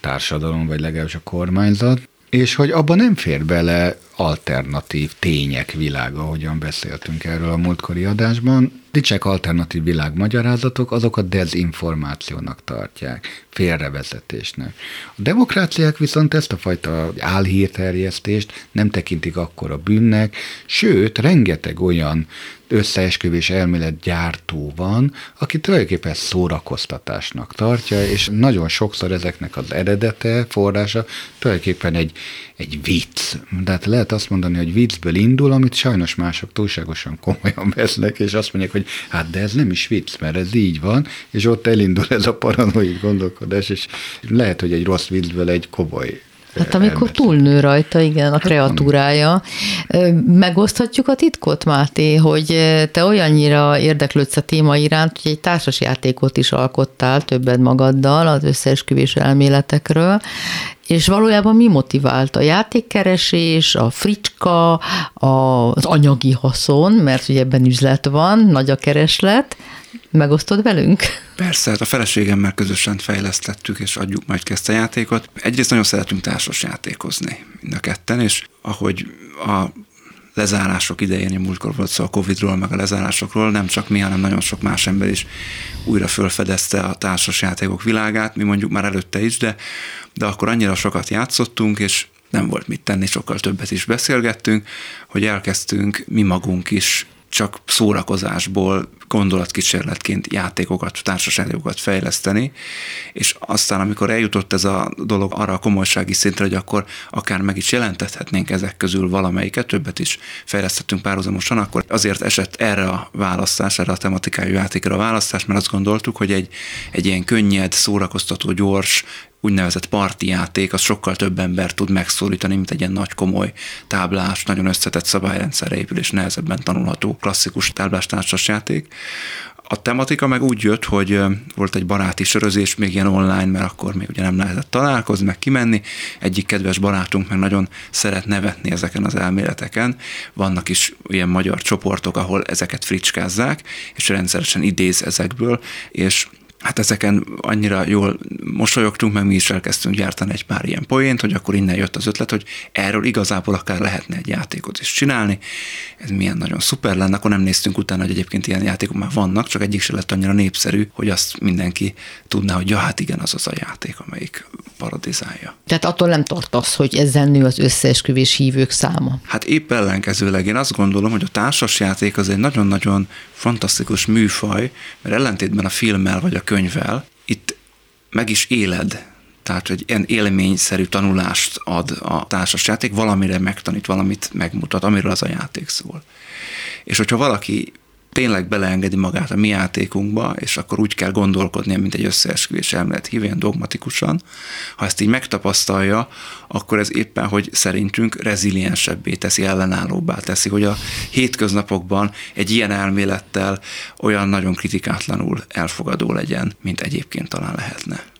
társadalom, vagy legalábbis a kormányzat, és hogy abban nem fér bele alternatív tények világa, ahogyan beszéltünk erről a múltkori adásban. Nincsenek alternatív világmagyarázatok, azokat dezinformációnak tartják, félrevezetésnek. A demokráciák viszont ezt a fajta álhírterjesztést nem tekintik akkor a bűnnek, sőt, rengeteg olyan összeesküvés elmélet gyártó van, aki tulajdonképpen szórakoztatásnak tartja, és nagyon sokszor ezeknek az eredete, forrása tulajdonképpen egy, egy vicc. Tehát lehet azt mondani, hogy viccből indul, amit sajnos mások túlságosan komolyan vesznek, és azt mondják, hogy hát de ez nem is vicc, mert ez így van, és ott elindul ez a paranoid gondolkodás, és lehet, hogy egy rossz viccből egy komoly Hát amikor túlnő rajta, igen, a hát kreatúrája. Megoszthatjuk a titkot, Máté, hogy te olyannyira érdeklődsz a téma iránt, hogy egy társasjátékot is alkottál többed magaddal az összeesküvés elméletekről, és valójában mi motivált? A játékkeresés, a fricska, az anyagi haszon, mert ugye ebben üzlet van, nagy a kereslet, Megosztod velünk? Persze, hát a feleségemmel közösen fejlesztettük, és adjuk majd ezt a játékot. Egyrészt nagyon szeretünk társas játékozni mind a ketten, és ahogy a lezárások idején, múltkor volt szó a Covid-ról, meg a lezárásokról, nem csak mi, hanem nagyon sok más ember is újra fölfedezte a társas játékok világát, mi mondjuk már előtte is, de, de akkor annyira sokat játszottunk, és nem volt mit tenni, sokkal többet is beszélgettünk, hogy elkezdtünk mi magunk is csak szórakozásból gondolatkísérletként játékokat, társasjátékokat fejleszteni, és aztán, amikor eljutott ez a dolog arra a komolysági szintre, hogy akkor akár meg is jelentethetnénk ezek közül valamelyiket, többet is fejlesztettünk párhuzamosan, akkor azért esett erre a választás, erre a tematikájú játékra a választás, mert azt gondoltuk, hogy egy, egy ilyen könnyed, szórakoztató, gyors, úgynevezett parti játék, az sokkal több ember tud megszólítani, mint egy ilyen nagy komoly táblás, nagyon összetett szabályrendszerre épül és nehezebben tanulható klasszikus táblás játék. A tematika meg úgy jött, hogy volt egy baráti sörözés, még ilyen online, mert akkor még ugye nem lehetett találkozni, meg kimenni. Egyik kedves barátunk meg nagyon szeret nevetni ezeken az elméleteken. Vannak is ilyen magyar csoportok, ahol ezeket fricskázzák, és rendszeresen idéz ezekből, és hát ezeken annyira jól mosolyogtunk, meg mi is elkezdtünk gyártani egy pár ilyen poént, hogy akkor innen jött az ötlet, hogy erről igazából akár lehetne egy játékot is csinálni, ez milyen nagyon szuper lenne, akkor nem néztünk utána, hogy egyébként ilyen játékok már vannak, csak egyik se lett annyira népszerű, hogy azt mindenki tudná, hogy ja, hát igen, az az a játék, amelyik paradizálja. Tehát attól nem tartasz, hogy ezzel nő az összeesküvés hívők száma? Hát épp ellenkezőleg én azt gondolom, hogy a társasjáték az egy nagyon-nagyon fantasztikus műfaj, mert ellentétben a filmmel vagy a könyvvel itt meg is éled tehát, hogy ilyen élményszerű tanulást ad a társasjáték, valamire megtanít, valamit megmutat, amiről az a játék szól. És hogyha valaki tényleg beleengedi magát a mi játékunkba, és akkor úgy kell gondolkodnia, mint egy összeesküvés elmélet hívén dogmatikusan. Ha ezt így megtapasztalja, akkor ez éppen, hogy szerintünk reziliensebbé teszi, ellenállóbbá teszi, hogy a hétköznapokban egy ilyen elmélettel olyan nagyon kritikátlanul elfogadó legyen, mint egyébként talán lehetne.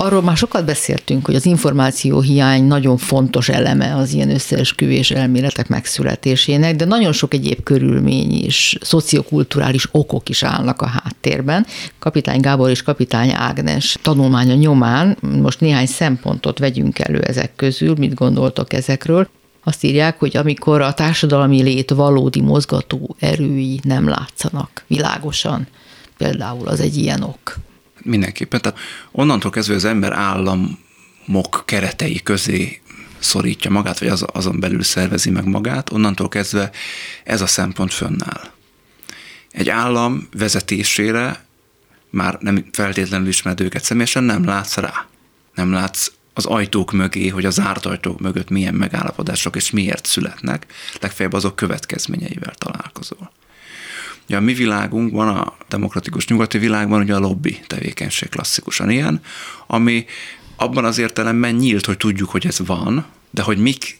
Arról már sokat beszéltünk, hogy az információ hiány nagyon fontos eleme az ilyen összeesküvés elméletek megszületésének, de nagyon sok egyéb körülmény is, szociokulturális okok is állnak a háttérben. Kapitány Gábor és kapitány Ágnes tanulmánya nyomán most néhány szempontot vegyünk elő ezek közül, mit gondoltok ezekről. Azt írják, hogy amikor a társadalmi lét valódi mozgató erői nem látszanak világosan, például az egy ilyen ok. Mindenképpen. Tehát onnantól kezdve az ember államok keretei közé szorítja magát, vagy az, azon belül szervezi meg magát, onnantól kezdve ez a szempont fönnáll. Egy állam vezetésére már nem feltétlenül ismered őket személyesen, nem látsz rá. Nem látsz az ajtók mögé, hogy a zárt ajtók mögött milyen megállapodások és miért születnek, legfeljebb azok következményeivel találkozol. Ugye a mi világunkban, a demokratikus nyugati világban ugye a lobby tevékenység klasszikusan ilyen, ami abban az értelemben nyílt, hogy tudjuk, hogy ez van, de hogy mik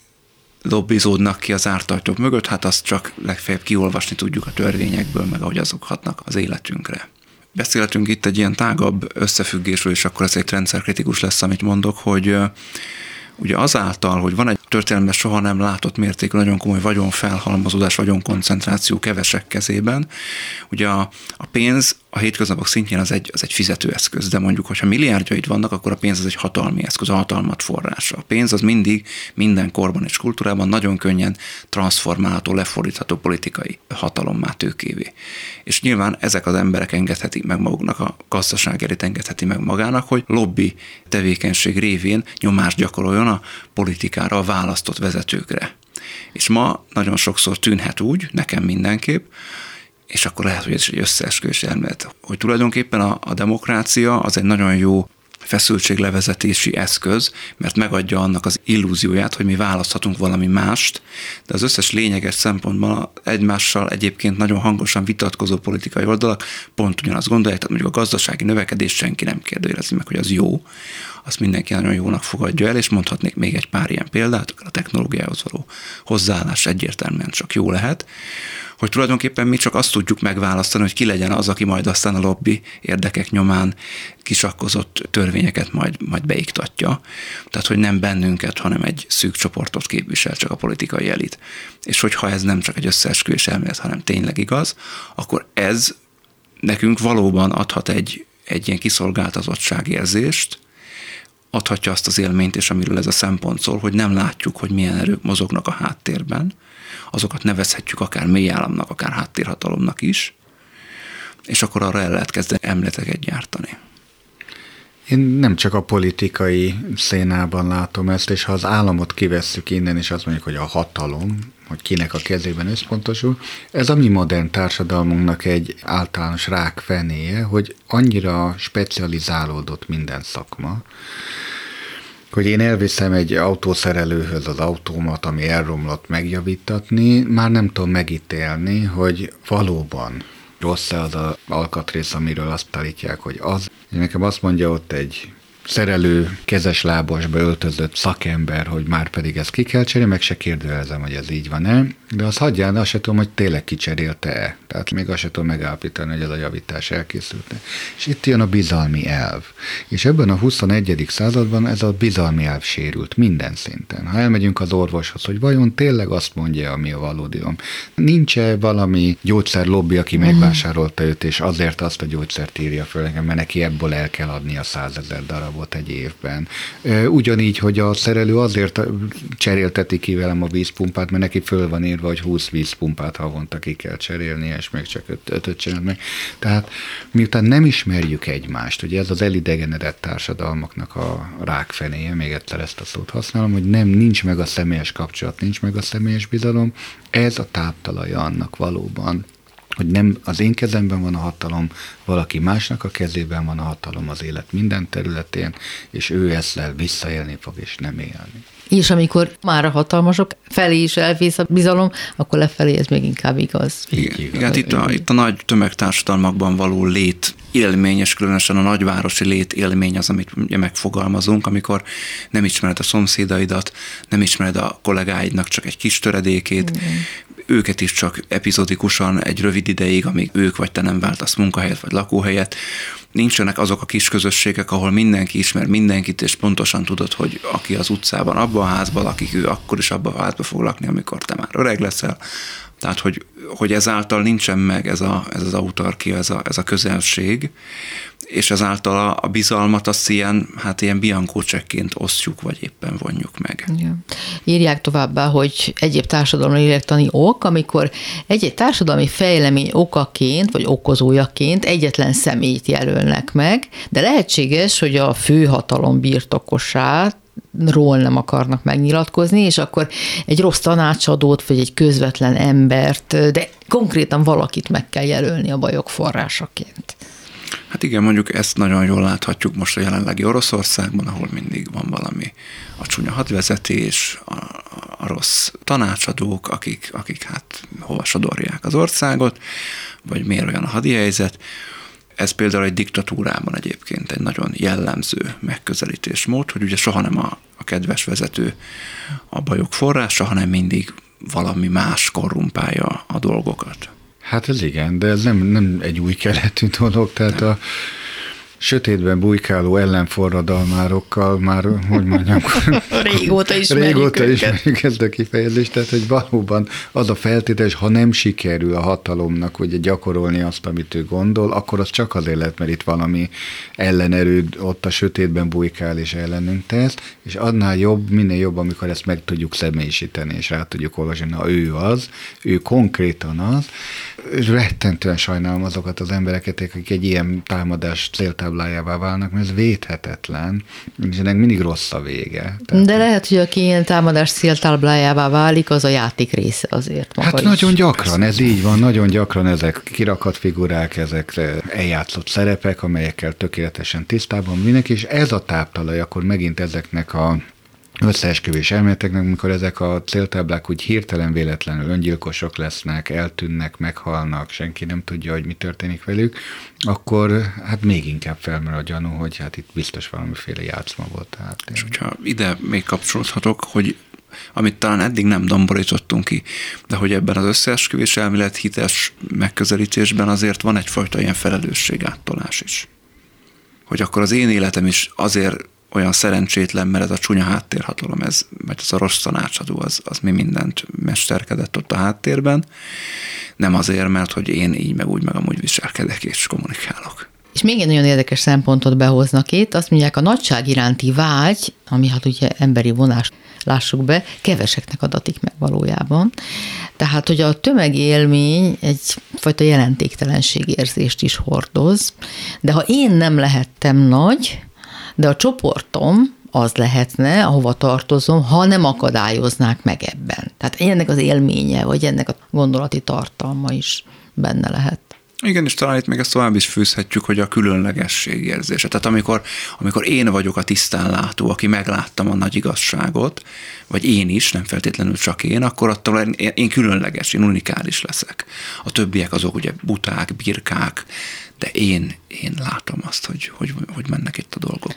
lobbizódnak ki az ártajtók mögött, hát azt csak legfeljebb kiolvasni tudjuk a törvényekből, meg ahogy azok hatnak az életünkre. Beszéltünk itt egy ilyen tágabb összefüggésről, és akkor ez egy rendszerkritikus lesz, amit mondok, hogy ugye azáltal, hogy van egy történelemben soha nem látott mértékű, nagyon komoly vagyonfelhalmozódás, vagyonkoncentráció kevesek kezében, ugye a, a pénz a hétköznapok szintjén az egy, az egy fizetőeszköz, de mondjuk, hogyha milliárdjaid vannak, akkor a pénz az egy hatalmi eszköz, a hatalmat forrása. A pénz az mindig minden korban és kultúrában nagyon könnyen transformálható, lefordítható politikai hatalommá tőkévé. És nyilván ezek az emberek engedhetik meg maguknak, a gazdaság elit engedheti meg magának, hogy lobby tevékenység révén nyomást gyakoroljon a politikára, a választott vezetőkre. És ma nagyon sokszor tűnhet úgy, nekem mindenképp, és akkor lehet, hogy ez is egy összeesküvés elmélet, hogy tulajdonképpen a, a demokrácia az egy nagyon jó feszültséglevezetési eszköz, mert megadja annak az illúzióját, hogy mi választhatunk valami mást, de az összes lényeges szempontban egymással egyébként nagyon hangosan vitatkozó politikai oldalak pont ugyanazt gondolják, tehát mondjuk a gazdasági növekedés senki nem kérdőjelezi meg, hogy az jó, azt mindenki nagyon jónak fogadja el, és mondhatnék még egy pár ilyen példát, a technológiához való hozzáállás egyértelműen csak jó lehet, hogy tulajdonképpen mi csak azt tudjuk megválasztani, hogy ki legyen az, aki majd aztán a lobby érdekek nyomán kisakkozott törvényeket majd, majd beiktatja. Tehát, hogy nem bennünket, hanem egy szűk csoportot képvisel csak a politikai elit. És hogyha ez nem csak egy összeesküvés elmélet, hanem tényleg igaz, akkor ez nekünk valóban adhat egy, egy ilyen kiszolgáltatottságérzést, adhatja azt az élményt, és amiről ez a szempont szól, hogy nem látjuk, hogy milyen erők mozognak a háttérben, azokat nevezhetjük akár mélyállamnak, akár háttérhatalomnak is, és akkor arra el lehet kezdeni emleteket gyártani. Én nem csak a politikai szénában látom ezt, és ha az államot kivesszük innen, és azt mondjuk, hogy a hatalom, hogy kinek a kezében összpontosul, ez a mi modern társadalmunknak egy általános rák fenéje, hogy annyira specializálódott minden szakma, hogy én elviszem egy autószerelőhöz az autómat, ami elromlott megjavítatni, már nem tudom megítélni, hogy valóban rossz-e az a alkatrész, amiről azt állítják, hogy az. Nekem azt mondja ott egy szerelő, kezes lábasba öltözött szakember, hogy már pedig ezt ki kell cserélni, meg se kérdőjelezem, hogy ez így van-e, de az hagyján, azt se tudom, hogy tényleg kicserélte-e. Tehát még azt se tudom megállapítani, hogy ez a javítás elkészült. És itt jön a bizalmi elv. És ebben a 21. században ez a bizalmi elv sérült minden szinten. Ha elmegyünk az orvoshoz, hogy vajon tényleg azt mondja, ami a valódiom. Nincs-e valami gyógyszerlobbi, aki megvásárolta őt, és azért azt a gyógyszert írja föl nekem, mert neki ebből el kell adni a százezer darab darabot egy évben. Ugyanígy, hogy a szerelő azért cserélteti ki velem a vízpumpát, mert neki föl van írva, hogy 20 vízpumpát havonta ki kell cserélni, és még csak 5 csinál meg. Tehát miután nem ismerjük egymást, ugye ez az elidegenedett társadalmaknak a rákfenéje, még egyszer ezt a szót használom, hogy nem, nincs meg a személyes kapcsolat, nincs meg a személyes bizalom, ez a táptalaja annak valóban, hogy nem az én kezemben van a hatalom, valaki másnak a kezében van a hatalom az élet minden területén, és ő ezzel visszaélni fog, és nem élni. És amikor már a hatalmasok felé is elvész a bizalom, akkor lefelé ez még inkább igaz. Igen, igen hát itt a, itt a nagy tömegtársadalmakban való lét élmény, és különösen a nagyvárosi lét élmény az, amit megfogalmazunk, amikor nem ismered a szomszédaidat, nem ismered a kollégáidnak csak egy kis töredékét, igen őket is csak epizodikusan egy rövid ideig, amíg ők vagy te nem váltasz munkahelyet vagy lakóhelyet. Nincsenek azok a kis közösségek, ahol mindenki ismer mindenkit, és pontosan tudod, hogy aki az utcában, abban a házban lakik, ő akkor is abban a házban fog lakni, amikor te már öreg leszel. Tehát, hogy, hogy ezáltal nincsen meg ez, a, ez az autarkia, ez a, ez a közelség, és ezáltal a, a bizalmat azt ilyen, hát ilyen biankó csekként osztjuk, vagy éppen vonjuk meg. Ja. Írják továbbá, hogy egyéb társadalmi lélektani ok, amikor egy-egy társadalmi fejlemény okaként, vagy okozójaként egyetlen személyt jelölnek meg, de lehetséges, hogy a főhatalom birtokosát ról nem akarnak megnyilatkozni, és akkor egy rossz tanácsadót, vagy egy közvetlen embert, de konkrétan valakit meg kell jelölni a bajok forrásaként. Hát igen, mondjuk ezt nagyon jól láthatjuk most a jelenlegi Oroszországban, ahol mindig van valami a csúnya hadvezetés, a, a rossz tanácsadók, akik, akik hát hova sodorják az országot, vagy miért olyan a hadihelyzet. Ez például egy diktatúrában egyébként egy nagyon jellemző megközelítésmód, hogy ugye soha nem a, a kedves vezető a bajok forrása, hanem mindig valami más korrumpálja a dolgokat. Hát ez igen, de ez nem, nem egy új keletű dolog, tehát a sötétben bujkáló ellenforradalmárokkal már, hogy mondjam, régóta ismerjük Régóta ismerjük ezt a kifejezést, tehát hogy valóban az a feltétel, ha nem sikerül a hatalomnak ugye gyakorolni azt, amit ő gondol, akkor az csak azért lehet, mert itt valami ellenerő ott a sötétben bujkál és ellenünk tesz, és annál jobb, minél jobb, amikor ezt meg tudjuk személyisíteni, és rá tudjuk olvasni, ha ő az, ő konkrétan az, rettentően sajnálom azokat az embereket, akik egy ilyen támadás céltáblájává válnak, mert ez védhetetlen, és ennek mindig rossz a vége. Tehát, De lehet, hogy aki ilyen támadás céltáblájává válik, az a játék része azért. Maga hát is. nagyon gyakran, ez így van, nagyon gyakran ezek kirakat figurák, ezek eljátszott szerepek, amelyekkel tökéletesen tisztában mindenki, és ez a táptalaj akkor megint ezeknek a összeesküvés elméleteknek, amikor ezek a céltáblák úgy hirtelen véletlenül öngyilkosok lesznek, eltűnnek, meghalnak, senki nem tudja, hogy mi történik velük, akkor hát még inkább felmerül a gyanú, hogy hát itt biztos valamiféle játszma volt. Tehát, És hogyha ide még kapcsolódhatok, hogy amit talán eddig nem domborítottunk ki, de hogy ebben az összeesküvés elmélet hites megközelítésben azért van egyfajta ilyen felelősségáttolás is. Hogy akkor az én életem is azért olyan szerencsétlen, mert ez a csúnya háttérhatalom, ez, mert ez a rossz tanácsadó, az, az mi mindent mesterkedett ott a háttérben, nem azért, mert hogy én így meg úgy meg amúgy viselkedek és kommunikálok. És még egy nagyon érdekes szempontot behoznak itt, azt mondják, a nagyság iránti vágy, ami hát ugye emberi vonás, lássuk be, keveseknek adatik meg valójában. Tehát, hogy a tömegélmény egyfajta jelentéktelenségérzést is hordoz, de ha én nem lehettem nagy, de a csoportom az lehetne, ahova tartozom, ha nem akadályoznák meg ebben. Tehát ennek az élménye, vagy ennek a gondolati tartalma is benne lehet. Igen, és talán itt még ezt tovább is fűzhetjük, hogy a különlegesség érzése. Tehát amikor, amikor én vagyok a tisztánlátó, aki megláttam a nagy igazságot, vagy én is, nem feltétlenül csak én, akkor attól én, én különleges, én unikális leszek. A többiek azok ugye buták, birkák, de én, én látom azt, hogy, hogy, hogy mennek itt a dolgok.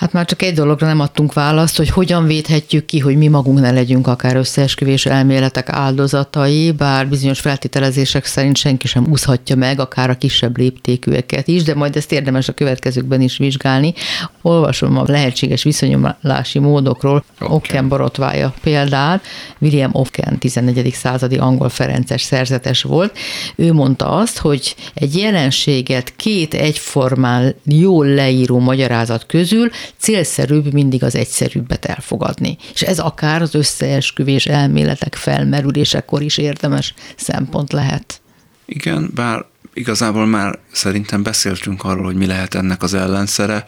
Hát már csak egy dologra nem adtunk választ, hogy hogyan védhetjük ki, hogy mi magunk ne legyünk akár összeesküvés elméletek áldozatai, bár bizonyos feltételezések szerint senki sem úszhatja meg, akár a kisebb léptékűeket is, de majd ezt érdemes a következőkben is vizsgálni. Olvasom a lehetséges viszonyulási módokról okay. Ocken borotvája példát. William Ocken 14. századi angol ferences szerzetes volt. Ő mondta azt, hogy egy jelenséget két egyformán jól leíró magyarázat közül célszerűbb mindig az egyszerűbbet elfogadni. És ez akár az összeesküvés elméletek felmerülésekor is érdemes szempont lehet. Igen, bár igazából már szerintem beszéltünk arról, hogy mi lehet ennek az ellenszere,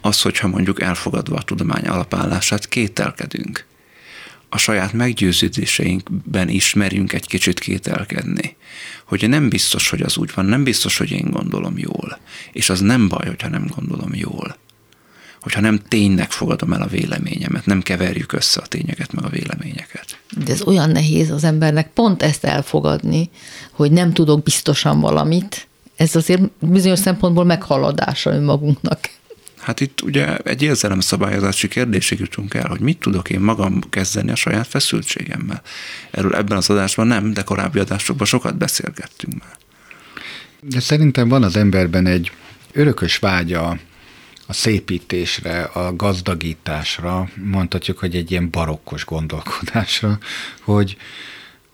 az, hogyha mondjuk elfogadva a tudomány alapállását kételkedünk. A saját meggyőződéseinkben ismerjünk egy kicsit kételkedni. Hogy nem biztos, hogy az úgy van, nem biztos, hogy én gondolom jól. És az nem baj, hogyha nem gondolom jól hogyha nem ténynek fogadom el a véleményemet, nem keverjük össze a tényeket meg a véleményeket. De ez olyan nehéz az embernek pont ezt elfogadni, hogy nem tudok biztosan valamit. Ez azért bizonyos szempontból meghaladása önmagunknak. Hát itt ugye egy érzelemszabályozási kérdésig jutunk el, hogy mit tudok én magam kezdeni a saját feszültségemmel. Erről ebben az adásban nem, de korábbi adásokban sokat beszélgettünk már. De szerintem van az emberben egy örökös vágya a szépítésre, a gazdagításra, mondhatjuk, hogy egy ilyen barokkos gondolkodásra, hogy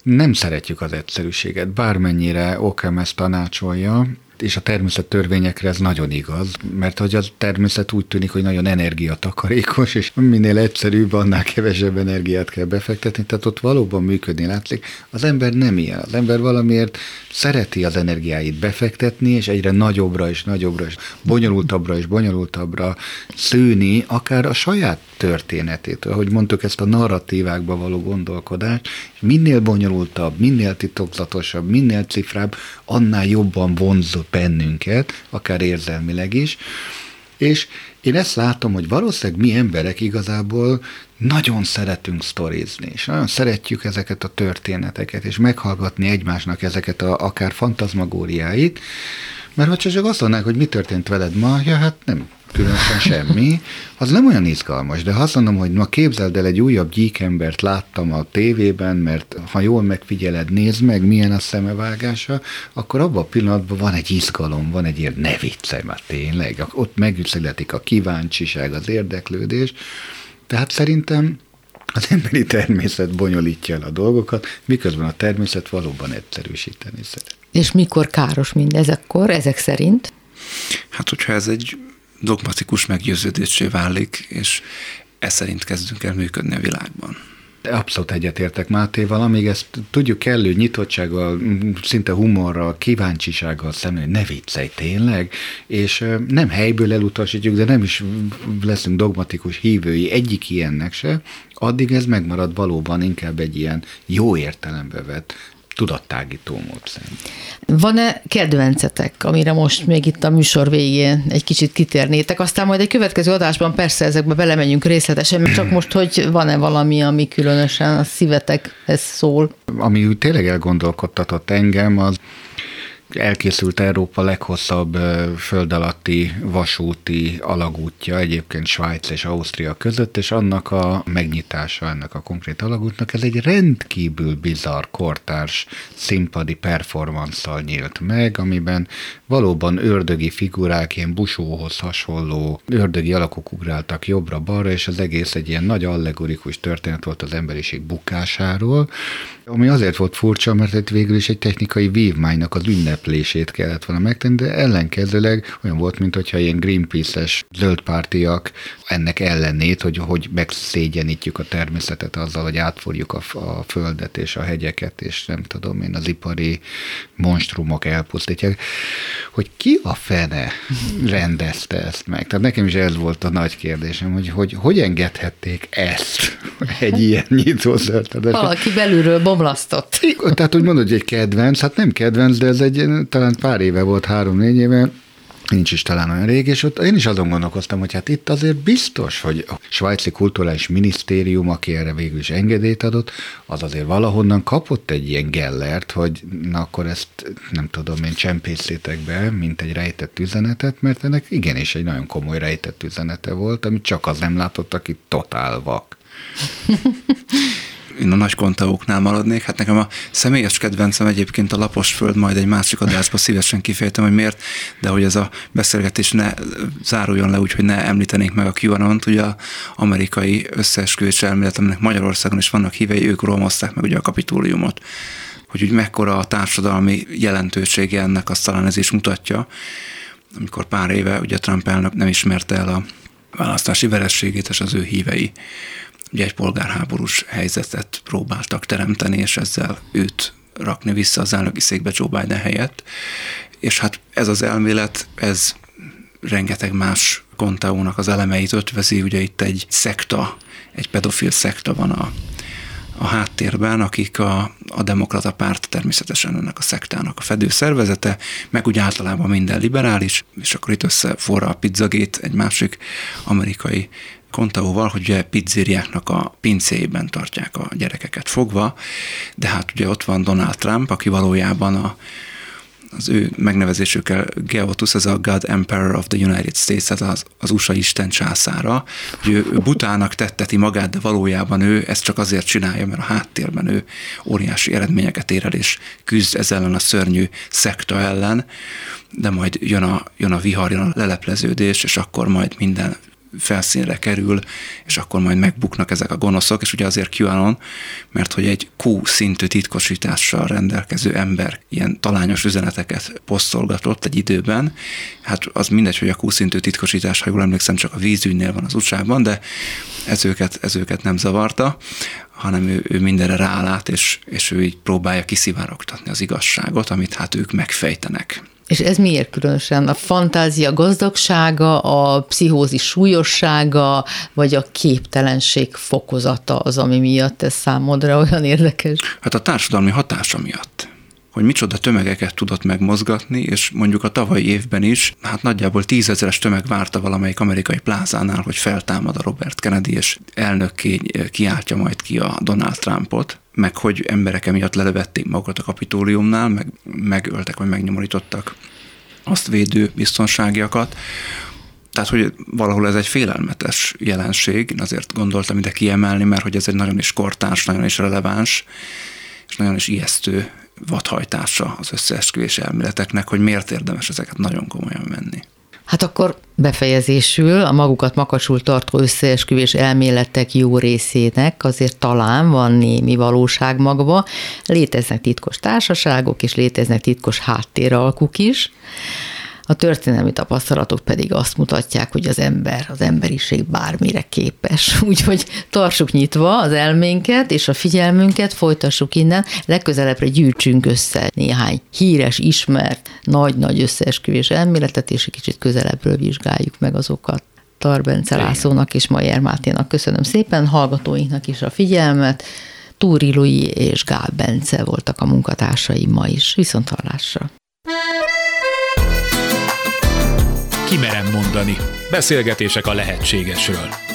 nem szeretjük az egyszerűséget, bármennyire Okem ezt tanácsolja, és a természet törvényekre ez nagyon igaz, mert hogy a természet úgy tűnik, hogy nagyon energiatakarékos, és minél egyszerűbb, annál kevesebb energiát kell befektetni, tehát ott valóban működni látszik. Az ember nem ilyen, az ember valamiért szereti az energiáit befektetni, és egyre nagyobbra és nagyobbra, és bonyolultabbra és bonyolultabbra szőni, akár a saját történetét, ahogy mondtuk, ezt a narratívákba való gondolkodást, és minél bonyolultabb, minél titokzatosabb, minél cifrább, annál jobban vonz bennünket, akár érzelmileg is, és én ezt látom, hogy valószínűleg mi emberek igazából nagyon szeretünk sztorizni, és nagyon szeretjük ezeket a történeteket, és meghallgatni egymásnak ezeket a akár fantazmagóriáit, mert ha csak azt mondanák, hogy mi történt veled ma, ja hát nem különösen semmi, az nem olyan izgalmas, de ha azt mondom, hogy ma képzeld el, egy újabb gyíkembert láttam a tévében, mert ha jól megfigyeled, nézd meg, milyen a szemevágása, akkor abban a pillanatban van egy izgalom, van egy ilyen ne viccelj már tényleg, ott megüszletik a kíváncsiság, az érdeklődés, tehát szerintem az emberi természet bonyolítja el a dolgokat, miközben a természet valóban egyszerűsíteni szeret. És mikor káros mindez akkor, ezek szerint? Hát, hogyha ez egy dogmatikus meggyőződésé válik, és ez szerint kezdünk el működni a világban. Abszolút egyetértek Mátéval, amíg ezt tudjuk kellő nyitottsággal, szinte humorral, kíváncsisággal szemlélni, hogy ne viccelj tényleg, és nem helyből elutasítjuk, de nem is leszünk dogmatikus hívői egyik ilyennek se, addig ez megmarad valóban inkább egy ilyen jó értelembe vett tudattágító módszer. Van-e kedvencetek, amire most még itt a műsor végén egy kicsit kitérnétek, aztán majd egy következő adásban persze ezekbe belemegyünk részletesen, csak most, hogy van-e valami, ami különösen a szívetekhez szól? Ami tényleg elgondolkodtatott engem, az elkészült Európa leghosszabb föld alatti vasúti alagútja, egyébként Svájc és Ausztria között, és annak a megnyitása ennek a konkrét alagútnak, ez egy rendkívül bizarr kortárs színpadi performanszal nyílt meg, amiben valóban ördögi figurák, ilyen busóhoz hasonló ördögi alakok ugráltak jobbra-balra, és az egész egy ilyen nagy allegorikus történet volt az emberiség bukásáról, ami azért volt furcsa, mert itt végül is egy technikai vívmánynak az ünneplését kellett volna megtenni, de ellenkezőleg olyan volt, mintha ilyen Greenpeace-es zöldpártiak ennek ellenét, hogy, hogy megszégyenítjük a természetet azzal, hogy átforjuk a, a földet és a hegyeket, és nem tudom én, az ipari monstrumok elpusztítják, hogy ki a fene rendezte ezt meg? Tehát nekem is ez volt a nagy kérdésem, hogy hogy, hogy engedhették ezt egy ilyen nyitózörtedesen. Valaki belülről bomlasztott. Tehát, hogy mondod, hogy egy kedvenc, hát nem kedvenc, de ez egy talán pár éve volt, három-négy éve, nincs is talán olyan rég, és ott én is azon gondolkoztam, hogy hát itt azért biztos, hogy a svájci kulturális minisztérium, aki erre végül is engedélyt adott, az azért valahonnan kapott egy ilyen gellert, hogy na akkor ezt nem tudom én csempészétek be, mint egy rejtett üzenetet, mert ennek igenis egy nagyon komoly rejtett üzenete volt, amit csak az nem látott, aki totál vak. én a nagy kontaóknál maradnék. Hát nekem a személyes kedvencem egyébként a lapos föld, majd egy másik adásban szívesen kifejtem, hogy miért, de hogy ez a beszélgetés ne záruljon le, úgyhogy ne említenénk meg a QAnon-t, ugye a amerikai összeesküvés elmélet, aminek Magyarországon is vannak hívei, ők romozták meg ugye a kapitóliumot. Hogy úgy mekkora a társadalmi jelentősége ennek, azt talán ez is mutatja, amikor pár éve ugye Trump elnök nem ismerte el a választási verességét, és az ő hívei ugye egy polgárháborús helyzetet próbáltak teremteni, és ezzel őt rakni vissza az elnöki székbe Joe Biden helyett. És hát ez az elmélet, ez rengeteg más kontaónak az elemeit ötvezi, ugye itt egy szekta, egy pedofil szekta van a, a háttérben, akik a, a demokrata párt természetesen ennek a szektának a fedő szervezete, meg úgy általában minden liberális, és akkor itt összeforra a pizzagét, egy másik amerikai Kontaóval, hogy ugye pizzériáknak a pincéjében tartják a gyerekeket fogva, de hát ugye ott van Donald Trump, aki valójában a, az ő megnevezésükkel Geotus, ez a God Emperor of the United States, tehát az, az USA Isten császára, hogy ő, butának tetteti magát, de valójában ő ezt csak azért csinálja, mert a háttérben ő óriási eredményeket ér el, és küzd ezzel ellen a szörnyű szekta ellen, de majd jön a, jön a vihar, jön a lelepleződés, és akkor majd minden felszínre kerül, és akkor majd megbuknak ezek a gonoszok, és ugye azért QAnon, mert hogy egy Q szintű titkosítással rendelkező ember ilyen talányos üzeneteket posztolgatott egy időben, hát az mindegy, hogy a Q szintű titkosítás, ha jól emlékszem, csak a vízügynél van az usa de ez őket, ez őket nem zavarta, hanem ő, ő mindenre rálát, és, és ő így próbálja kiszivárogtatni az igazságot, amit hát ők megfejtenek. És ez miért különösen? A fantázia gazdagsága, a pszichózis súlyossága, vagy a képtelenség fokozata az, ami miatt ez számodra olyan érdekes? Hát a társadalmi hatása miatt hogy micsoda tömegeket tudott megmozgatni, és mondjuk a tavalyi évben is, hát nagyjából tízezeres tömeg várta valamelyik amerikai plázánál, hogy feltámad a Robert Kennedy, és elnökké kiáltja majd ki a Donald Trumpot, meg hogy emberek emiatt lelevették magukat a kapitóliumnál, meg megöltek, vagy megnyomorítottak azt védő biztonságiakat. Tehát, hogy valahol ez egy félelmetes jelenség, azért gondoltam ide kiemelni, mert hogy ez egy nagyon is kortárs, nagyon is releváns, és nagyon is ijesztő vadhajtása az összeesküvés elméleteknek, hogy miért érdemes ezeket nagyon komolyan venni. Hát akkor befejezésül a magukat makacsul tartó összeesküvés elméletek jó részének azért talán van némi valóság magva. Léteznek titkos társaságok, és léteznek titkos háttéralkuk is. A történelmi tapasztalatok pedig azt mutatják, hogy az ember, az emberiség bármire képes. Úgyhogy tartsuk nyitva az elménket és a figyelmünket, folytassuk innen, legközelebbre gyűjtsünk össze néhány híres, ismert, nagy-nagy összeesküvés elméletet, és egy kicsit közelebbről vizsgáljuk meg azokat. Tarbence Lászlónak és Majer Máténak köszönöm szépen, hallgatóinknak is a figyelmet. Túri Lui és Gál Bence voltak a munkatársaim ma is. Viszont hallásra! Kimerem mondani. Beszélgetések a lehetségesről.